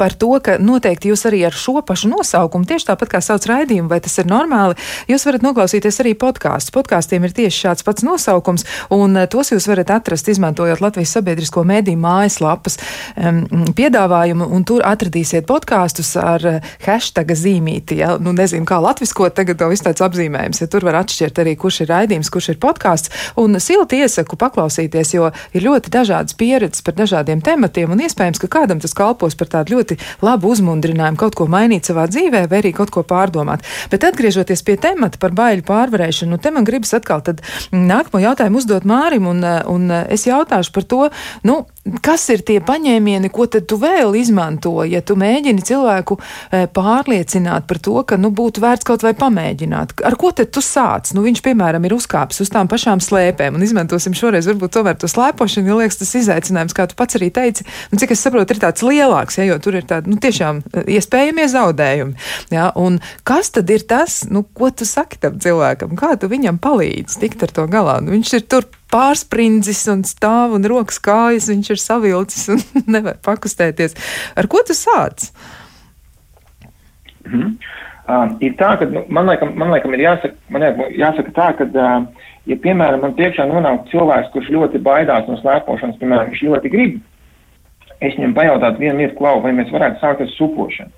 par to, ka noteikti jūs arī ar šo pašu nosaukumu, tieši tāpat kā sauc raidījumu, vai tas ir normāli. Jūs varat noklausīties arī podkāstus. Podkāstiem ir tieši šāds pats nosaukums, un eh, tos jūs varat atrast, izmantojot Latvijas sabiedrisko mēdīju mājaslapas um, piedāvājumu, un tur atradīsiet podkāstus ar eh, hashtag zīmīti. Ja? Nu, nezinu, kā latviskot, tagad to viss tāds apzīmējums, ja tur var atšķirt arī, kurš ir raidījums, kurš ir podkāsts, un silti iesaku paklausīties, jo ir ļoti dažādas pieredzes par dažādiem tematiem, un iespējams, ka kādam tas kalpos par tādu ļoti labu uzmundrinājumu kaut ko mainīt savā dzīvē, vai arī kaut ko pārdomāt. Bet tad, atgriežoties pie temata par baiļu pārvarēšanu, nu, te man gribas atkal nākamo jautājumu uzdot Mārim, un, un es jautāšu par to, nu, Kas ir tie paņēmieni, ko tad tu vēl izmanto, ja tu mēģini cilvēku e, pārliecināt par to, ka nu, būtu vērts kaut vai pamēģināt? Ar ko tad tu sāc? Nu, viņš, piemēram, ir uzkāpis uz tām pašām slēpēm, un izmantosim šoreiz varbūt tomēr to slēpošanu, jo liekas tas izaicinājums, kā tu pats arī teici, un cik es saprotu, ir tāds lielāks, ja, jo tur ir tādi, nu, tiešām e, iespējamie zaudējumi. Ja, un kas tad ir tas, nu, ko tu saki tam cilvēkam? Kā tu viņam palīdzi tikt ar to galā? Nu, viņš ir tur pārsprindzis un stāv un rokas kājas, viņš ir savilcis un nevar pakustēties. Ar ko tu sāc? Mm -hmm. uh, ir tā, ka nu, man, laikam, man laikam ir jāsaka, man jāsaka tā, ka, uh, ja piemēram man priekšā nonāk cilvēks, kurš ļoti baidās no slēpošanas, piemēram, viņš ļoti grib, es viņam pajautātu vienu lietu, klau, vai mēs varētu sākt ar supošanu.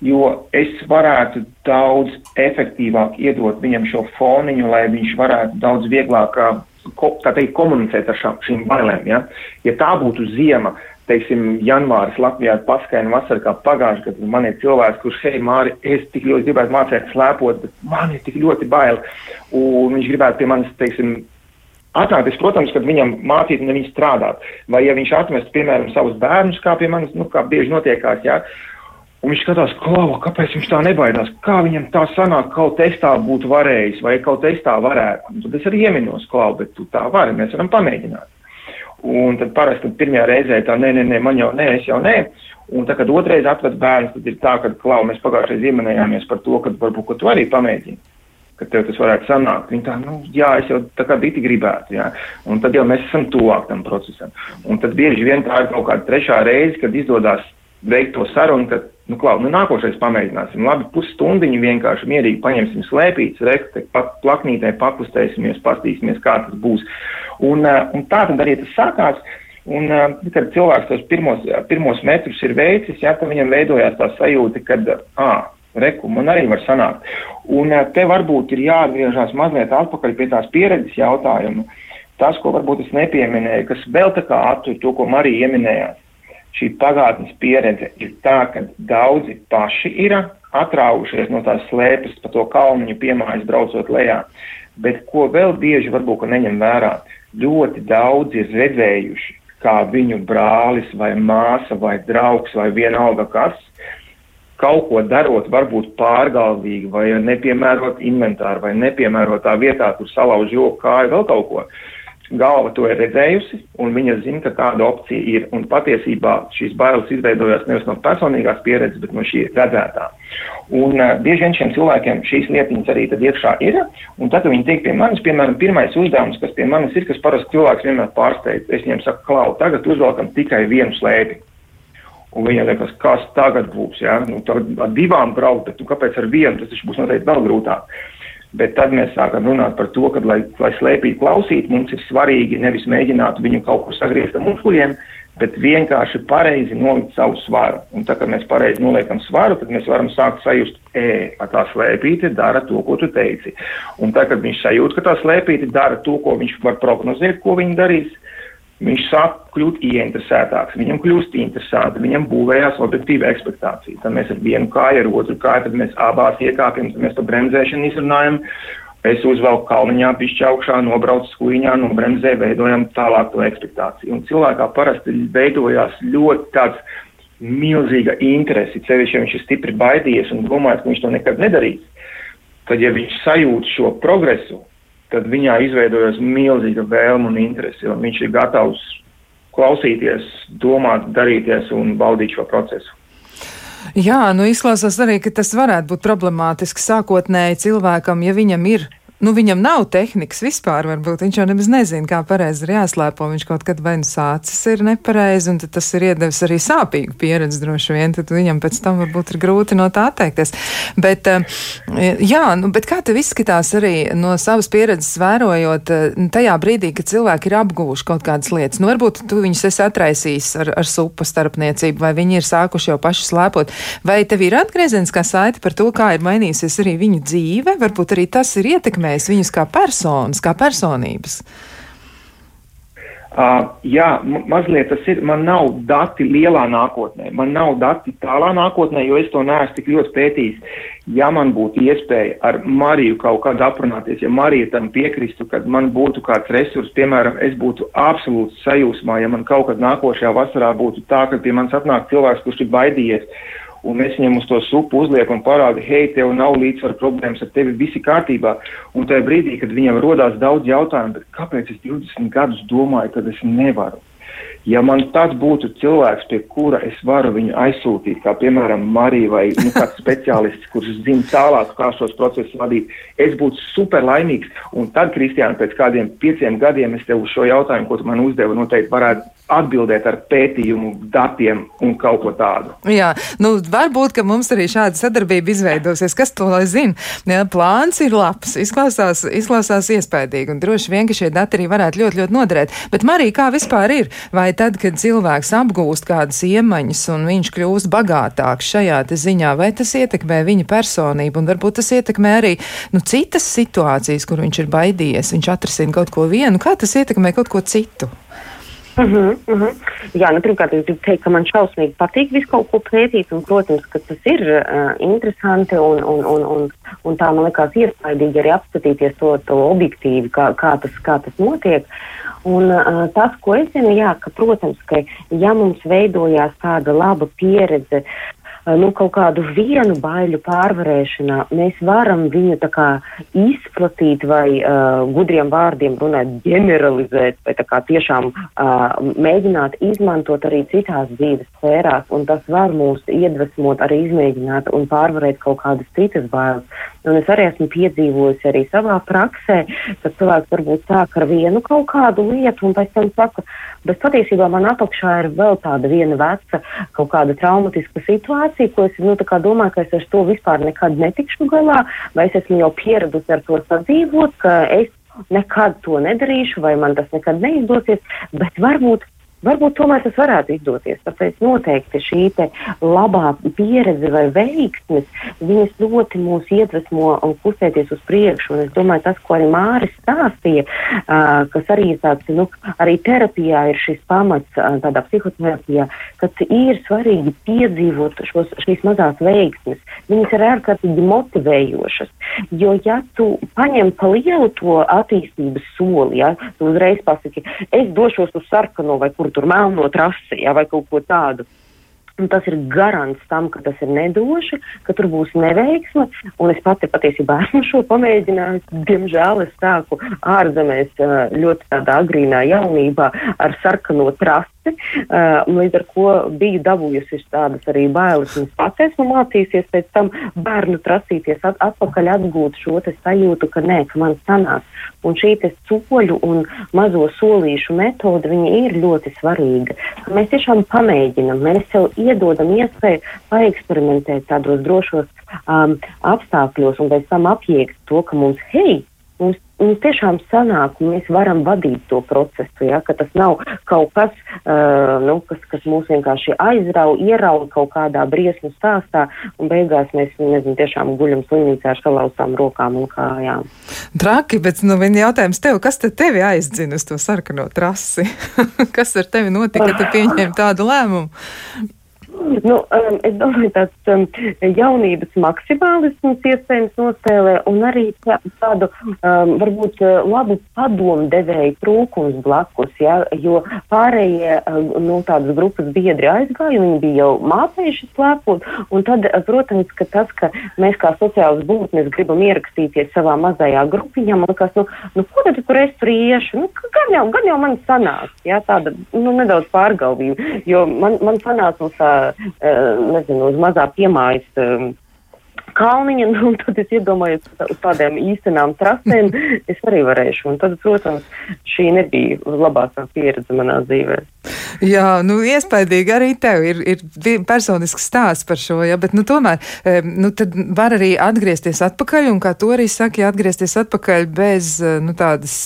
jo es varētu daudz efektīvāk iedot viņam šo foniņu, lai viņš varētu daudz vieglāk, ko, tā teikt, komunicēt ar šām, šīm bailēm. Ja? ja tā būtu ziema, teiksim, janvāris Latvijā ir paskaina vasara kā pagājuši, kad man ir cilvēks, kurš, hei, Māri, es tik ļoti gribētu mācīt slēpot, bet man ir tik ļoti bail. Un viņš gribētu pie manis, teiksim, atnākt. Es, protams, kad viņam mācīt viņš strādāt. Vai ja viņš atmest, piemēram, savus bērnus, kā pie manis, nu, kā bieži notiekās, jā, Un viņš skatās, klauva, kāpēc viņš tā nebaidās, kā viņam tā sanāk, kaut es tā būtu varējis, vai kaut es tā varētu. Un tad es arī ieminos, klauva, bet tu tā vari, mēs varam pamēģināt. Un tad parasti pirmajā reizē tā, nē, nē, nē, man jau nē, es jau nē. Un tā, kad otrreiz atved bērns, tad ir tā, ka, klau, mēs pagājušajā iemanējāmies par to, ka varbūt, tu arī pamēģini, ka tev tas varētu sanākt. Viņi tā, nu, jā, es jau tā kā biti gribētu, jā. Un tad jau mēs esam tuvāk tam procesam. Un tad bieži vien tā ir kaut kāda trešā reize, kad izdodas veikt to sarunu, ka, nu, klau, nu, nākošais pamēģināsim. Labi, pusstundiņu vienkārši mierīgi paņemsim slēpītas, rekte, pat plaknītē pakustēsimies, pastīsimies, kā tas būs. Un, uh, un tā tad arī tas sākās. Un, uh, kad cilvēks tos pirmos, pirmos metrus ir veicis, jā, tad viņam veidojās tā sajūta, ka, ah, reku, man arī var sanākt. Un te varbūt ir jāatgriežas mazliet atpakaļ pie tās pieredzes jautājuma. Tas, ko varbūt es nepieminēju, kas vēl tā kā attur to, ko Marija ieminējās šī pagātnes pieredze ir tā, ka daudzi paši ir atraugušies no tās slēpes pa to kalniņu piemājas braucot lejā, bet ko vēl bieži varbūt neņem vērā, ļoti daudzi ir redzējuši, kā viņu brālis vai māsa vai draugs vai vienalga kas, kaut ko darot, varbūt pārgalvīgi vai nepiemērot inventāru vai nepiemērotā vietā, kur salauž roku kāju, vēl kaut ko galva to ir redzējusi, un viņa zina, ka tāda opcija ir. Un patiesībā šīs bailes izveidojās nevis no personīgās pieredzes, bet no šī redzētā. Un uh, bieži vien šiem cilvēkiem šīs lietiņas arī tad iekšā ir, un tad, viņi tiek pie manis, piemēram, pirmais uzdevums, kas pie manis ir, kas parasti cilvēks vienmēr pārsteidz, es viņiem saku, klau, tagad uzvelkam tikai vienu slēpi. Un viņam liekas, kas tagad būs, ja? nu, tagad ar divām braukt, bet nu, kāpēc ar vienu, tas taču būs noteikti vēl grūtāk. Bet tad mēs sākam runāt par to, ka, lai, lai slēpīgi klausītu, mums ir svarīgi nevis mēģināt viņu kaut kur sagriezt ar muskuļiem, bet vienkārši pareizi nolikt savu svaru. Un tā kā mēs pareizi noliekam svaru, tad mēs varam sākt sajust, e, ka tā slēpīte dara to, ko tu teici. Un tā, kad viņš sajūt, ka tā slēpīte dara to, ko viņš var prognozēt, ko viņa darīs, viņš sāk kļūt ieinteresētāks, viņam kļūst interesanti, viņam būvējās objektīva ekspektācija. Tad mēs ar vienu kāju, ar otru kāju, tad mēs abās iekāpjam, tad mēs to bremzēšanu izrunājam. Es uzvelku kalniņā, pišķi augšā, nobraucu skuiņā, nobremzē, veidojam tālāk to ekspektāciju. Un cilvēkā parasti veidojās ļoti tāds milzīga interesi, sevišķi, ja viņš ir stipri baidījies un domājis, ka viņš to nekad nedarīs. Tad, ja viņš sajūt šo progresu, tad viņā izveidojas milzīga vēlme un interese, un viņš ir gatavs klausīties, domāt, darīties un baudīt šo procesu. Jā, nu izklausās arī, ka tas varētu būt problemātiski sākotnēji cilvēkam, ja viņam ir nu, viņam nav tehnikas vispār, varbūt viņš jau nemaz nezina, kā pareizi ir jāslēpo. Viņš kaut kad vai nu sācis ir nepareizi, un tas ir iedevis arī sāpīgu pieredzi droši vien, tad viņam pēc tam varbūt ir grūti no tā atteikties. Bet, eh, jā, nu, bet kā tev izskatās arī no savas pieredzes vērojot eh, tajā brīdī, kad cilvēki ir apguvuši kaut kādas lietas? Nu, varbūt tu viņus esi atraisījis ar, ar supa starpniecību, vai viņi ir sākuši jau paši slēpot, vai tev ir atgriezeniskā saite par to, kā ir mainījusies arī viņu dzīve, varbūt arī tas ir ietekmējis ietekmējis viņus kā personas, kā personības? Uh, jā, mazliet tas ir. Man nav dati lielā nākotnē, man nav dati tālā nākotnē, jo es to neesmu tik ļoti pētījis. Ja man būtu iespēja ar Mariju kaut kādā aprunāties, ja Marija tam piekristu, kad man būtu kāds resurs, piemēram, es būtu absolūti sajūsmā, ja man kaut kad nākošajā vasarā būtu tā, ka pie manis atnāk cilvēks, kurš ir baidījies un mēs viņam uz to supu uzliekam un parādām, hei, tev nav līdzsvaru problēmas, ar tevi viss ir kārtībā. Un tajā brīdī, kad viņam rodās daudz jautājumu, kāpēc es 20 gadus domāju, ka es nevaru? Ja man tāds būtu cilvēks, pie kura es varu viņu aizsūtīt, kā piemēram Marija vai nu, kāds speciālists, kurš zina tālāk, kā šos procesus vadīt, es būtu super laimīgs. Un tad, Kristiāna, pēc kādiem pieciem gadiem es tev uz šo jautājumu, ko tu man uzdevi, noteikti varētu atbildēt ar pētījumu, datiem un kaut ko tādu. Jā, nu, varbūt, ka mums arī šāda sadarbība izveidosies. Kas to lai zina? Jā, plāns ir labs, izklausās, izklausās iespaidīgi, un droši vien, ka šie dati arī varētu ļoti, ļoti noderēt. Bet, Marija, kā vispār ir? Vai tad, kad cilvēks apgūst kādas iemaņas un viņš kļūst bagātāks šajā ziņā, vai tas ietekmē viņa personību, un varbūt tas ietekmē arī nu, citas situācijas, kur viņš ir baidījies, viņš atrisina kaut ko vienu, kā tas ietekmē kaut ko citu? Uh -huh, uh -huh. Jā, nu, pirmkārt, es gribu teikt, ka man šausmīgi patīk visu kaut ko pētīt, un, protams, ka tas ir uh, interesanti, un, un, un, un, un tā man likās iespaidīgi arī apskatīties to, to objektīvi, kā, kā, tas, kā tas notiek. Un uh, tas, ko es zinu, jā, ka, protams, ka ja mums veidojās tāda laba pieredze Eh, nu, kaut kādu vienu baiļu pārvarēšanā mēs varam viņu tā kā izplatīt vai uh, gudriem vārdiem runāt, generalizēt, vai tā kā tiešām uh, mēģināt izmantot arī citās dzīves sfērās, un tas var mūs iedvesmot arī izmēģināt un pārvarēt kaut kādas citas bailes. Un es arī esmu piedzīvojusi arī savā praksē, ka cilvēks varbūt sāk ar vienu kaut kādu lietu un pēc tam saka, bet patiesībā man apakšā ir vēl tāda viena veca kaut kāda traumatiska situācija, ko es nu, domāju, ka es ar to vispār nekad netikšu galā, vai es esmu jau pieradusi ar to sadzīvot, ka es nekad to nedarīšu, vai man tas nekad neizdosies, bet varbūt Varbūt tomēr tas varētu izdoties. Tāpēc noteikti šī labā pieredze vai veiksmes, viņas ļoti mūs iedvesmo un kustēties uz priekšu. Un es domāju, tas, ko arī Māris stāstīja, uh, kas arī tāds, nu, arī terapijā ir šis pamats, uh, tādā psihoterapijā, ka ir svarīgi piedzīvot šos, šīs mazās veiksmes. Viņas ir ārkārtīgi motivējošas. Jo, ja tu paņem pa lielu to attīstības soli, ja, tu uzreiz pasaki, es došos uz sarkano vai kur tur melno trasi ja, vai kaut ko tādu. Un tas ir garants tam, ka tas ir nedoši, ka tur būs neveiksme. Un es pati patiesībā esmu šo pamēģinājusi. Diemžēl es sāku ārzemēs ļoti tādā agrīnā jaunībā ar sarkano trasi Uh, līdz ar to biju dabūjusi tādas arī bailes, un pats esmu mācījusies pēc tam bērnu prasīties at atpakaļ atgūt šo sajūtu, ka nē, ka man sanās. Un šī soļu un mazo solīšu metode ir ļoti svarīga. Mēs tiešām pamēģinam, mēs sev iedodam iespēju paeksperimentēt tādos drošos um, apstākļos un pēc tam apjēgt to, ka mums, hei, mums, tiešām sanāk, un mēs varam vadīt to procesu. Ja, tas nav kaut kas, uh, nu, kas, kas mūs vienkārši aizrauja, ierauga kaut kādā briesmu stāstā, un beigās mēs nezinu, tiešām guļam slimnīcā ar salauztām rokām un kājām. Traki, bet nu, viena jautājums tev, kas te tevi aizdzina uz to sarkano trasi? kas ar tevi notika, kad tu pieņēmi tādu lēmumu? Nu, um, es domāju, tāds um, jaunības maksimālisms iespējams nospēlē un arī tā, tādu um, varbūt uh, labu padomu devēju trūkums blakus, ja, jo pārējie um, nu, tādas grupas biedri aizgāja, viņi bija jau mācējuši slēpot, un tad, uh, protams, ka tas, ka mēs kā sociālas būtnes gribam ierakstīties savā mazajā grupiņā, man liekas, nu, nu ko tad tur es tur iešu, nu, gan jau, gan jau man sanāks, ja, tāda, nu, nedaudz pārgalvība, jo man, man sanāca mums tā nezinu, uz mazā piemājas kalniņa, nu, un tad es iedomājos uz tādām īstenām trasēm, es arī varēšu. Un tad, protams, šī nebija labākā pieredze manā dzīvē. Jā, nu, iespaidīgi arī tev ir, ir personisks stāsts par šo, ja, bet, nu, tomēr, nu, tad var arī atgriezties atpakaļ, un, kā to arī saka, ja atgriezties atpakaļ bez, nu, tādas,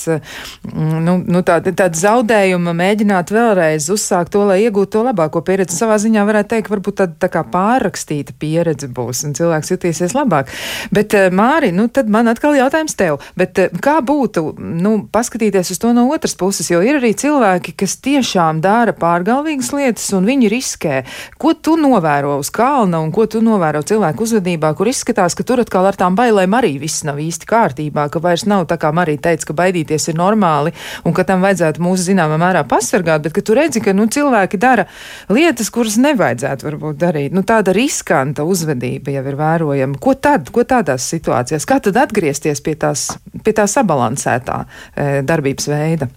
nu, nu tāda, tāda zaudējuma, mēģināt vēlreiz uzsākt to, lai iegūtu to labāko pieredzi. Savā ziņā varētu teikt, varbūt tāda tā kā pārrakstīta pieredze būs, un cilvēks jutīsies labāk. Bet, Māri, nu, tad man atkal jautājums tev, bet kā būtu, nu, paskatīties uz to no otras puses, jo ir arī cilvēki, kas tiešām dara pārgalvīgas lietas, un viņi riskē. Ko tu novēro uz kalna, un ko tu novēro cilvēku uzvedībā, kur izskatās, ka tur atkal ar tām bailēm arī viss nav īsti kārtībā, ka vairs nav tā kā Marija teica, ka baidīties ir normāli, un ka tam vajadzētu mūsu zināmā mērā pasargāt, bet ka tu redzi, ka nu, cilvēki dara lietas, kuras nevajadzētu varbūt darīt. Nu, tāda riskanta uzvedība jau ir vērojama. Ko tad, ko tādās situācijās, kā tad atgriezties pie tās, pie tā sabalansētā e, darbības veida?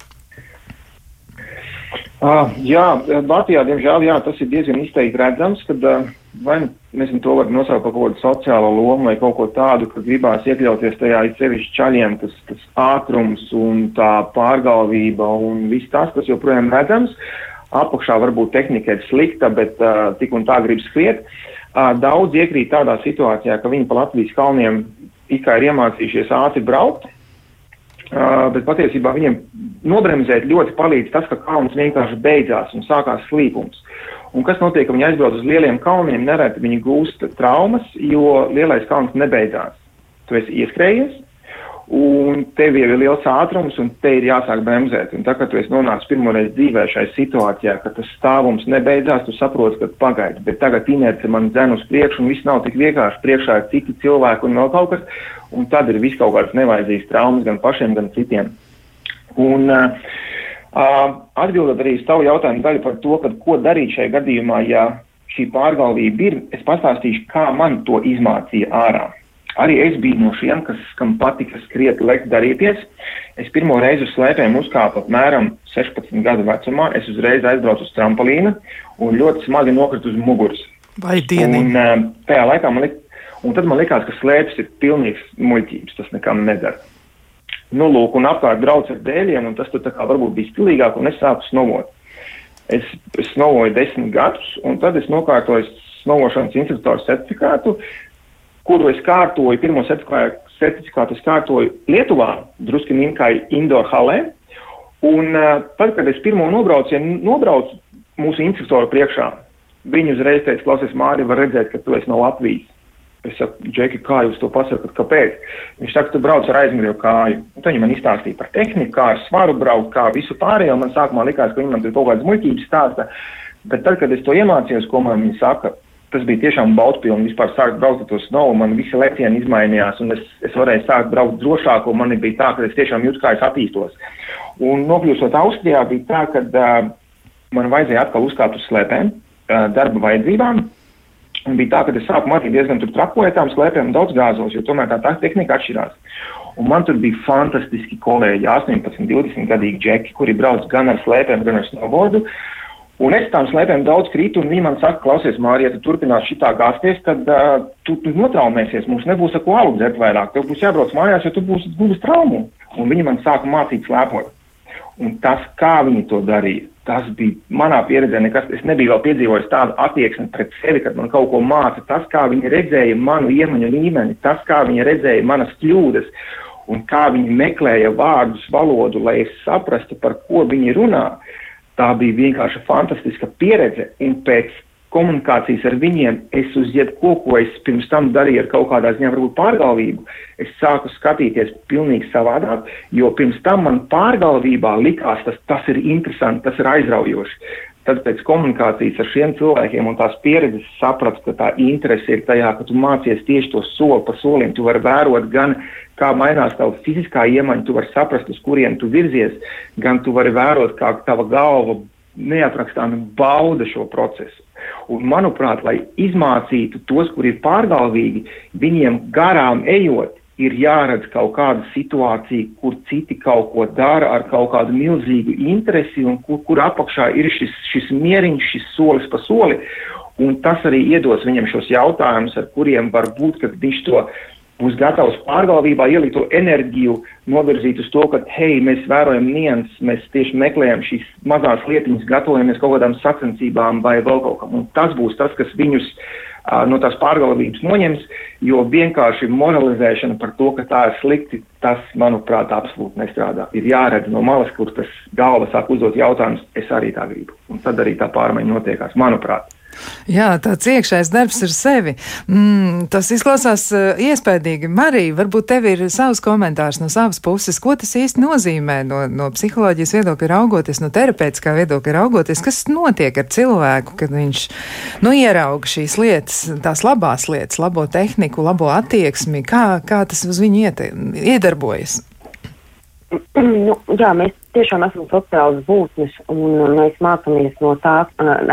Uh, jā, Latvijā, diemžēl, jā, tas ir diezgan izteikti redzams, kad uh, vai nu, nezinu, to var nosaukt par kaut kādu sociālo lomu vai kaut ko tādu, ka gribās iekļauties tajā sevišķi čaļiem, tas, tas ātrums un tā pārgalvība un viss tas, kas joprojām redzams. apakšā varbūt tehnika ir slikta, bet uh, tik un tā grib skriet. Uh, daudz iekrīt tādā situācijā, ka viņi pa Latvijas kalniem it kā ir iemācījušies ātri braukt, uh, bet patiesībā viņiem nobremzēt ļoti palīdz tas, ka kalns vienkārši beidzās un sākās slīpums. Un kas notiek, ka viņi aizbrauc uz lieliem kalniem, nereti viņi gūst traumas, jo lielais kalns nebeidzās. Tu esi ieskrējies, un tev jau ir liels ātrums, un te ir jāsāk bremzēt. Un tā kā tu esi nonācis pirmoreiz dzīvē šai situācijā, ka tas stāvums nebeidzās, tu saproti, ka pagaidi, bet tagad inerce man dzen uz priekšu, un viss nav tik vienkārši. Priekšā ir citi cilvēki un vēl kaut kas, un tad ir viss kaut kāds nevajadzīgs traumas gan pašiem, gan citiem. Un, uh, Uh, atbildot arī uz tavu jautājumu daļu par to, kad, ko darīt šajā gadījumā, ja šī pārgalvība ir, es pastāstīšu, kā man to izmācīja ārā. Arī es biju no šiem, kas, kam patika skriet, lekt, darīties. Es pirmo reizi uz slēpēm uzkāpu apmēram 16 gadu vecumā. Es uzreiz aizbraucu uz trampolīnu un ļoti smagi nokritu uz muguras. Vai dieniņ? Un, uh, tajā laikā man, lik, un tad man likās, ka slēpes ir pilnīgs muļķības, tas nekam nedara. Nu, lūk, un apkārt brauc ar dēļiem, un tas tur tā kā varbūt bija stilīgāk, un es sāku snovot. Es, es snovoju desmit gadus, un tad es nokārtoju snovošanas instruktoru certifikātu, kuru es kārtoju, pirmo certifikātu es kārtoju Lietuvā, drusku Ninkai indoor halē, un uh, tad, kad es pirmo nobraucienu nobraucu mūsu instruktoru priekšā, viņi uzreiz teica, klausies, Māri, var redzēt, ka tu esi no Latvijas. Es saku, Džeki, kā jūs to pasakat, kāpēc? Viņš saka, tu brauc ar aizmugurēju kāju. Un tad viņi man izstāstīja par tehniku, kā ar svaru braukt, kā visu pārējo. Man sākumā likās, ka viņi man tur kaut kādas muļķības stāsta. Bet tad, kad es to iemācījos, ko man viņi saka, tas bija tiešām baudpilni. Vispār sākt braukt ar to snovu, man visi lecieni izmainījās, un es, es varēju sākt braukt drošāk, un man bija tā, ka es tiešām jūtu, kā es attīstos. Un nokļūstot Austrijā, bija tā, ka uh, man vajadzēja atkal uzkāpt uz slēpēm, uh, darba vajadzībām. Un bija tā, ka es sākumā arī diezgan trakoju tām slēpēm daudz gāzos, jo tomēr tā, tā tehnika atšķirās. Un man tur bija fantastiski kolēģi, 18, 20 gadīgi džeki, kuri brauc gan ar slēpēm, gan ar snowboardu. Un es tām slēpēm daudz krītu, un viņi man saka, klausies, Mārija, ja tu turpinās šitā gāzties, tad uh, tu, tu notraumēsies, mums nebūs ar ko alu dzert vairāk, tev būs jābrauc mājās, jo tu būsi gūs traumu. Un viņi man sāka mācīt slēpot. Un tas, kā viņi to darīja, tas bija manā pieredzē, nekas, es nebiju vēl piedzīvojis tādu attieksmi pret sevi, kad man kaut ko māca. Tas, kā viņi redzēja manu iemaņu līmeni, tas, kā viņi redzēja manas kļūdas un kā viņi meklēja vārdus, valodu, lai es saprastu, par ko viņi runā. Tā bija vienkārši fantastiska pieredze, un pēc komunikācijas ar viņiem, es uz jebko, ko es pirms tam darīju ar kaut kādā ziņā, varbūt pārgalvību, es sāku skatīties pilnīgi savādāk, jo pirms tam man pārgalvībā likās, tas, tas ir interesanti, tas ir aizraujoši. Tad pēc komunikācijas ar šiem cilvēkiem un tās pieredzes sapratu, ka tā interese ir tajā, ka tu mācies tieši to soli pa solim. Tu vari vērot gan, kā mainās tava fiziskā iemaņa, tu vari saprast, uz kurien tu virzies, gan tu vari vērot, kā tava galva neaprakstāmi bauda šo procesu. Un, manuprāt, lai izmācītu tos, kur ir pārgalvīgi, viņiem garām ejot, ir jāredz kaut kāda situācija, kur citi kaut ko dara ar kaut kādu milzīgu interesi un kur, kur apakšā ir šis, šis mieriņš, šis solis pa soli. Un tas arī iedos viņam šos jautājumus, ar kuriem varbūt, kad viņš to būs gatavs pārgalvībā ielikt to enerģiju, novirzīt uz to, ka, hei, mēs vērojam nianses, mēs tieši meklējam šīs mazās lietiņas, gatavojamies kaut kādām sacensībām vai vēl kaut kam. Un tas būs tas, kas viņus uh, no tās pārgalvības noņems, jo vienkārši moralizēšana par to, ka tā ir slikti, tas, manuprāt, absolūti nestrādā. Ir jāredz no malas, kur tas galva sāk uzdot jautājumus, es arī tā gribu. Un tad arī tā pārmaiņa notiekās, manuprāt. Jā, tāds iekšējs darbs ar sevi. Mm, tas izklausās uh, iespaidīgi. Marija, varbūt tev ir savs komentārs no savas puses. Ko tas īsti nozīmē no, no psiholoģijas viedokļa raugoties, no terapeitiskā viedokļa raugoties? Kas notiek ar cilvēku, kad viņš nu, ierauga šīs lietas, tās labās lietas, labo tehniku, labo attieksmi? Kā, kā tas uz viņu iete, iedarbojas? Nu, jā, mēs tiešām esam sociālas būtnes, un mēs mācāmies no tā,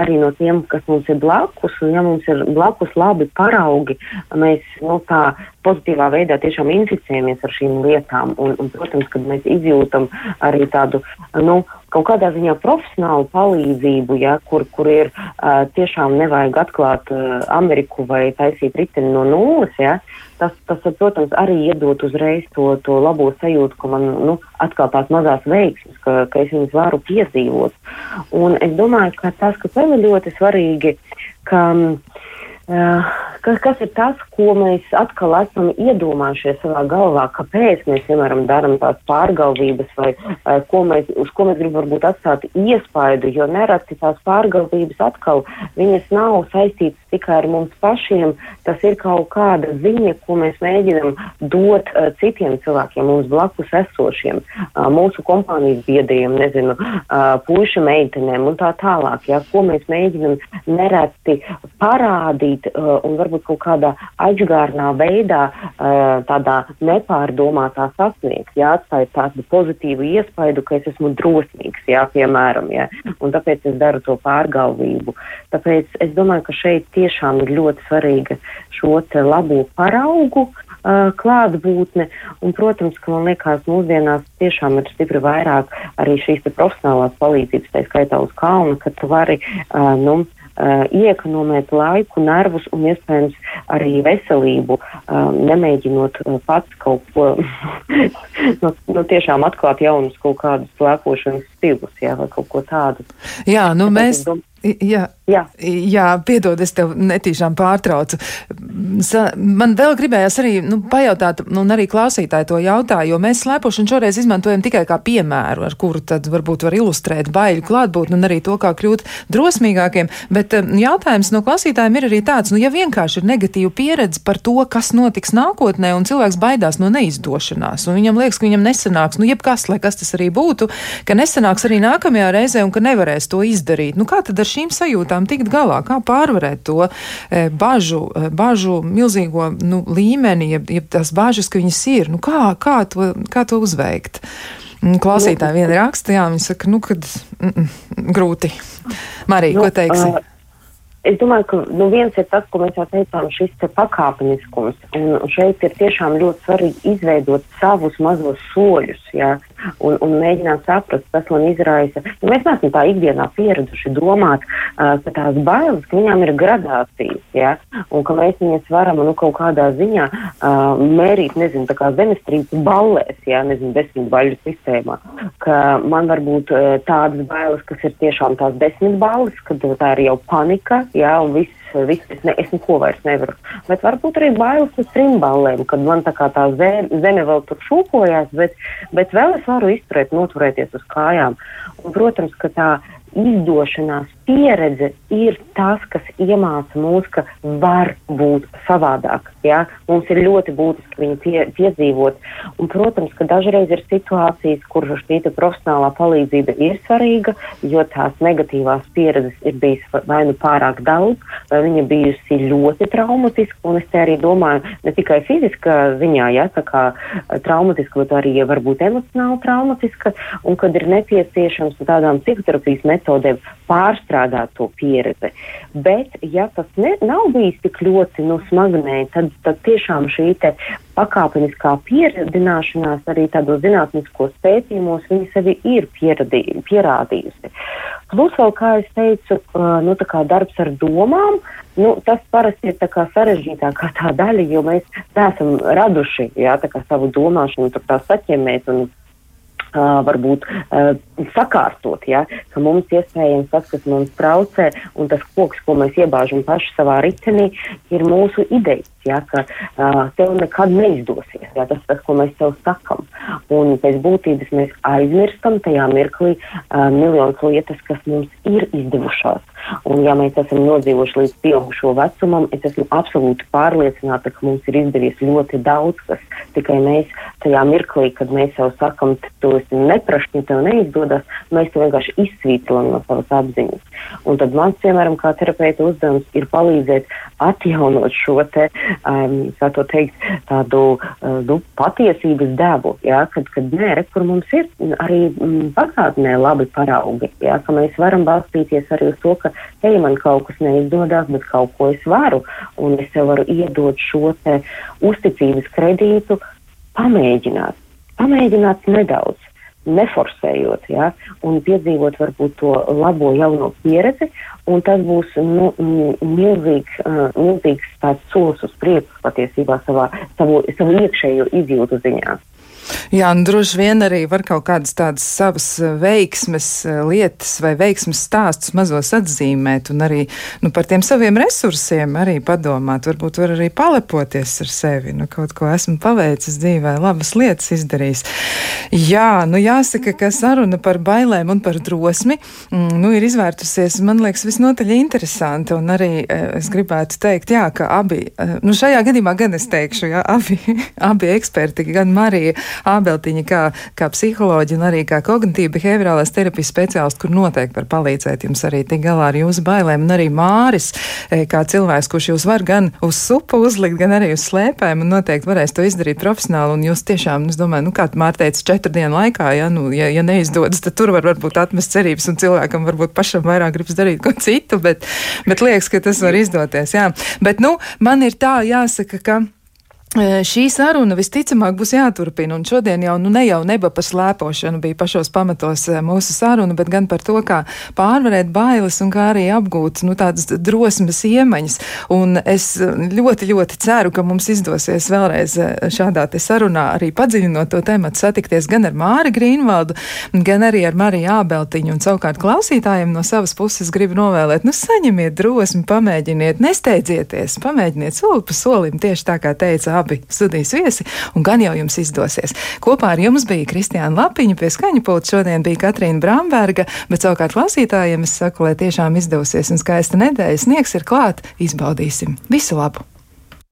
arī no tiem, kas mums ir blakus. Un, ja mums ir blakus labi paraugi, mēs nu, tā pozitīvā veidā tiešām inficējamies ar šīm lietām. Un, un, protams, kad mēs izjūtam arī tādu, nu, kaut kādā ziņā profesionālu palīdzību, ja, kur, kur ir uh, tiešām nevajag atklāt uh, Ameriku vai taisīt riteni no nulles, ja, tas, tas, protams, arī iedot uzreiz to, to labo sajūtu, ka man nu, atkal tās mazās veiksmes, ka, ka es viņas varu piedzīvot. Un es domāju, ka tas, kas vēl ir ļoti svarīgi, ka uh, kas, kas ir tas, ko mēs atkal esam iedomājušies savā galvā, kāpēc mēs, piemēram, darām tās pārgalvības vai uh, ko mēs, uz ko mēs gribam varbūt atstāt iespaidu, jo nereti tās pārgalvības atkal, viņas nav saistītas tikai ar mums pašiem, tas ir kaut kāda ziņa, ko mēs mēģinam dot uh, citiem cilvēkiem, mums blakus esošiem, uh, mūsu kompānijas biedriem, nezinu, uh, puiša meitenēm un tā tālāk, ja, ko mēs mēģinam nereti parādīt uh, un varbūt kaut kādā aģgārnā veidā, tādā nepārdomātā sasniegt, jā, atstāt tādu pozitīvu iespaidu, ka es esmu drosmīgs, jā, piemēram, jā, un tāpēc es daru to pārgalvību. Tāpēc es domāju, ka šeit tiešām ir ļoti svarīga šo labo paraugu uh, klātbūtne. Un, protams, ka man liekas, mūsdienās tiešām ir stipri vairāk arī šīs profesionālās palīdzības, tā skaitā uz kalna, ka tu vari, uh, nu, uh, iekonomēt laiku, nervus un iespējams arī veselību, uh, nemēģinot uh, pats kaut ko nu, nu, tiešām atklāt jaunus kaut kādus slēpošanas stilus, jā, vai kaut ko tādu. Jā, nu Tāpēc mēs. Dom... Jā, jā. jā, piedod, es tev netīšām pārtraucu. Sa, man vēl gribējās arī nu, pajautāt, nu, un arī klausītāji to jautāja, jo mēs slēpošanu šoreiz izmantojam tikai kā piemēru, ar kuru tad varbūt var ilustrēt baiļu klātbūtni un arī to, kā kļūt drosmīgākiem. Bet um, jautājums no klausītājiem ir arī tāds, nu, ja vienkārši ir negatīva pieredze par to, kas notiks nākotnē, un cilvēks baidās no neizdošanās, un viņam liekas, ka viņam nesanāks, nu, jebkas, lai kas tas arī būtu, ka nesanāks arī nākamajā reizē un ka nevarēs to izdarīt. Nu, kā tad ar šīm sajūtām tikt galā, kā pārvarēt to e, bažu, e, bažu milzīgo nu, līmeni, jeb, jeb tās bažas, ka viņas ir, nu, kā, kā, to, kā to uzveikt. Mm, klausītāji viena raksta, jā, viņi saka, nu, kad mm, mm, grūti. Marija, nu, ko teiksi? Uh, Es domāju, ka nu, viens ir tas, ko mēs jau teicām, šis te pakāpeniskums. Un šeit ir tiešām ļoti svarīgi izveidot savus mazos soļus, ja, un, un mēģināt saprast, kas man izraisa. Ja mēs neesam tā ikdienā pieraduši domāt, uh, ka tās bailes, ka viņām ir gradācijas, ja, un ka mēs viņas varam nu, kaut kādā ziņā uh, mērīt, nezinu, tā kā zemestrīces ballēs, ja, nezinu, desmit baļu sistēmā. Ka man var būt uh, tādas bailes, kas ir tiešām tās desmit balles, kad tā ir jau panika jā, un viss, viss es, ne, es neko vairs nevaru. Bet varbūt arī bailes uz trim ballēm, kad man tā kā tā zeme, zeme vēl tur šūpojās, bet, bet vēl es varu izturēt, noturēties uz kājām. Un, protams, ka tā izdošanās pieredze ir tas, kas iemāca mūs, ka var būt savādāk. Ja? Mums ir ļoti būtiski viņu pie, piedzīvot. Un, protams, ka dažreiz ir situācijas, kur šī profesionālā palīdzība ir svarīga, jo tās negatīvās pieredzes ir bijis vai nu pārāk daudz, vai viņa bijusi ļoti traumatiska. Un es te arī domāju ne tikai fiziskā ziņā, ja, tā kā traumatiska, bet arī ja varbūt emocionāli traumatiska, un kad ir nepieciešams tādām psihoterapijas metodēm pārstrādāt to pieredzi. Bet, ja tas ne, nav bijis tik ļoti nu, smagnēji, tad, tad tiešām šī pakāpeniskā pieredzināšanās arī tādos zinātniskos pētījumos viņa sevi ir pieradī, pierādījusi. Plus vēl, kā es teicu, nu, darbs ar domām, nu, tas parasti ir tā sarežģītākā tā daļa, jo mēs neesam raduši jā, savu domāšanu, tā saķemēt un varbūt sakārtot, ja, ka mums iespējams tas, kas mums traucē, un tas koks, ko mēs iebāžam paši savā ritenī, ir mūsu idejas. Ja, ka tev nekad neizdosies. Ja, tas ir tas, ko mēs tev sakam. Un pēc būtības mēs aizmirstam tajā mirklī miljonus lietas, kas mums ir izdevušās. Un, ja mēs esam nodzīvojuši līdz pieaugušo vecumam, es esmu absolūti pārliecināta, ka mums ir izdevies ļoti daudz, kas tikai mēs tajā mirklī, kad mēs jau sakam, to es neprašu, ja tev neizdodas, mēs to vienkārši izsvītrojam no savas apziņas. Un tad mans, piemēram, kā terapeita uzdevums ir palīdzēt atjaunot šo te, um, kā to teikt, tādu uh, nu, patiesības devu, ja, kad, kad nē, re, kur mums ir arī mm, pagātnē labi paraugi, ja, ka mēs varam balstīties arī uz to, ka, hei, man kaut kas neizdodas, bet kaut ko es varu, un es tev varu iedot šo uzticības kredītu, pamēģināt, pamēģināt nedaudz neforsējot, ja, un piedzīvot varbūt to labo jauno pieredzi, un tas būs nu, milzīgs, uh, milzīgs tāds solis uz priekšu patiesībā savā, savu, savu iekšējo izjūtu ziņā. Jā, un droši vien arī var kaut kādas tādas savas eh, veiksmes eh, lietas vai veiksmes stāstus mazos atzīmēt un arī nu, par tiem saviem resursiem arī padomāt. Varbūt var arī palepoties ar sevi. Nu, kaut ko esmu paveicis dzīvē, labas lietas izdarījis. Jā, nu jāsaka, ka saruna par bailēm un par drosmi mm, nu, ir izvērtusies, man liekas, visnotaļ interesanti. Un arī eh, es gribētu teikt, jā, ka abi, nu šajā gadījumā gan es teikšu, jā, abi, abi eksperti, gan Marija Ābeltiņa kā, kā psiholoģija un arī kā kognitīva behaviorālās terapijas speciālists, kur noteikti var palīdzēt jums arī tik galā ar jūsu bailēm, un arī Māris, e, kā cilvēks, kurš jūs var gan uz supu uzlikt, gan arī uz slēpēm, un noteikti varēs to izdarīt profesionāli, un jūs tiešām, es domāju, nu, kā Mārta teica, četru dienu laikā, ja, nu, ja, ja neizdodas, tad tur var varbūt atmest cerības, un cilvēkam varbūt pašam vairāk gribas darīt ko citu, bet, bet liekas, ka tas var izdoties, jā. Bet, nu, man ir tā jāsaka, ka. Šī saruna visticamāk būs jāturpina, un šodien jau nu, ne jau neba par slēpošanu bija pašos pamatos mūsu saruna, bet gan par to, kā pārvarēt bailes un kā arī apgūt nu, tādas drosmes iemaņas. Un es ļoti, ļoti ceru, ka mums izdosies vēlreiz šādā te sarunā arī padziļinot to tematu satikties gan ar Māri Grīnvaldu, gan arī ar Mariju Ābeltiņu. Un savukārt klausītājiem no savas puses gribu novēlēt, nu saņemiet drosmi, pamēģiniet, nesteidzieties, pamēģiniet soli pa solim, tieši tā kā teica abi studijas viesi, un gan jau jums izdosies. Kopā ar jums bija Kristiāna Lapiņa, pie skaņa pulta šodien bija Katrīna Bramberga, bet savukārt klausītājiem es saku, lai tiešām izdosies un skaista nedēļa sniegs ir klāt, izbaudīsim. Visu labu!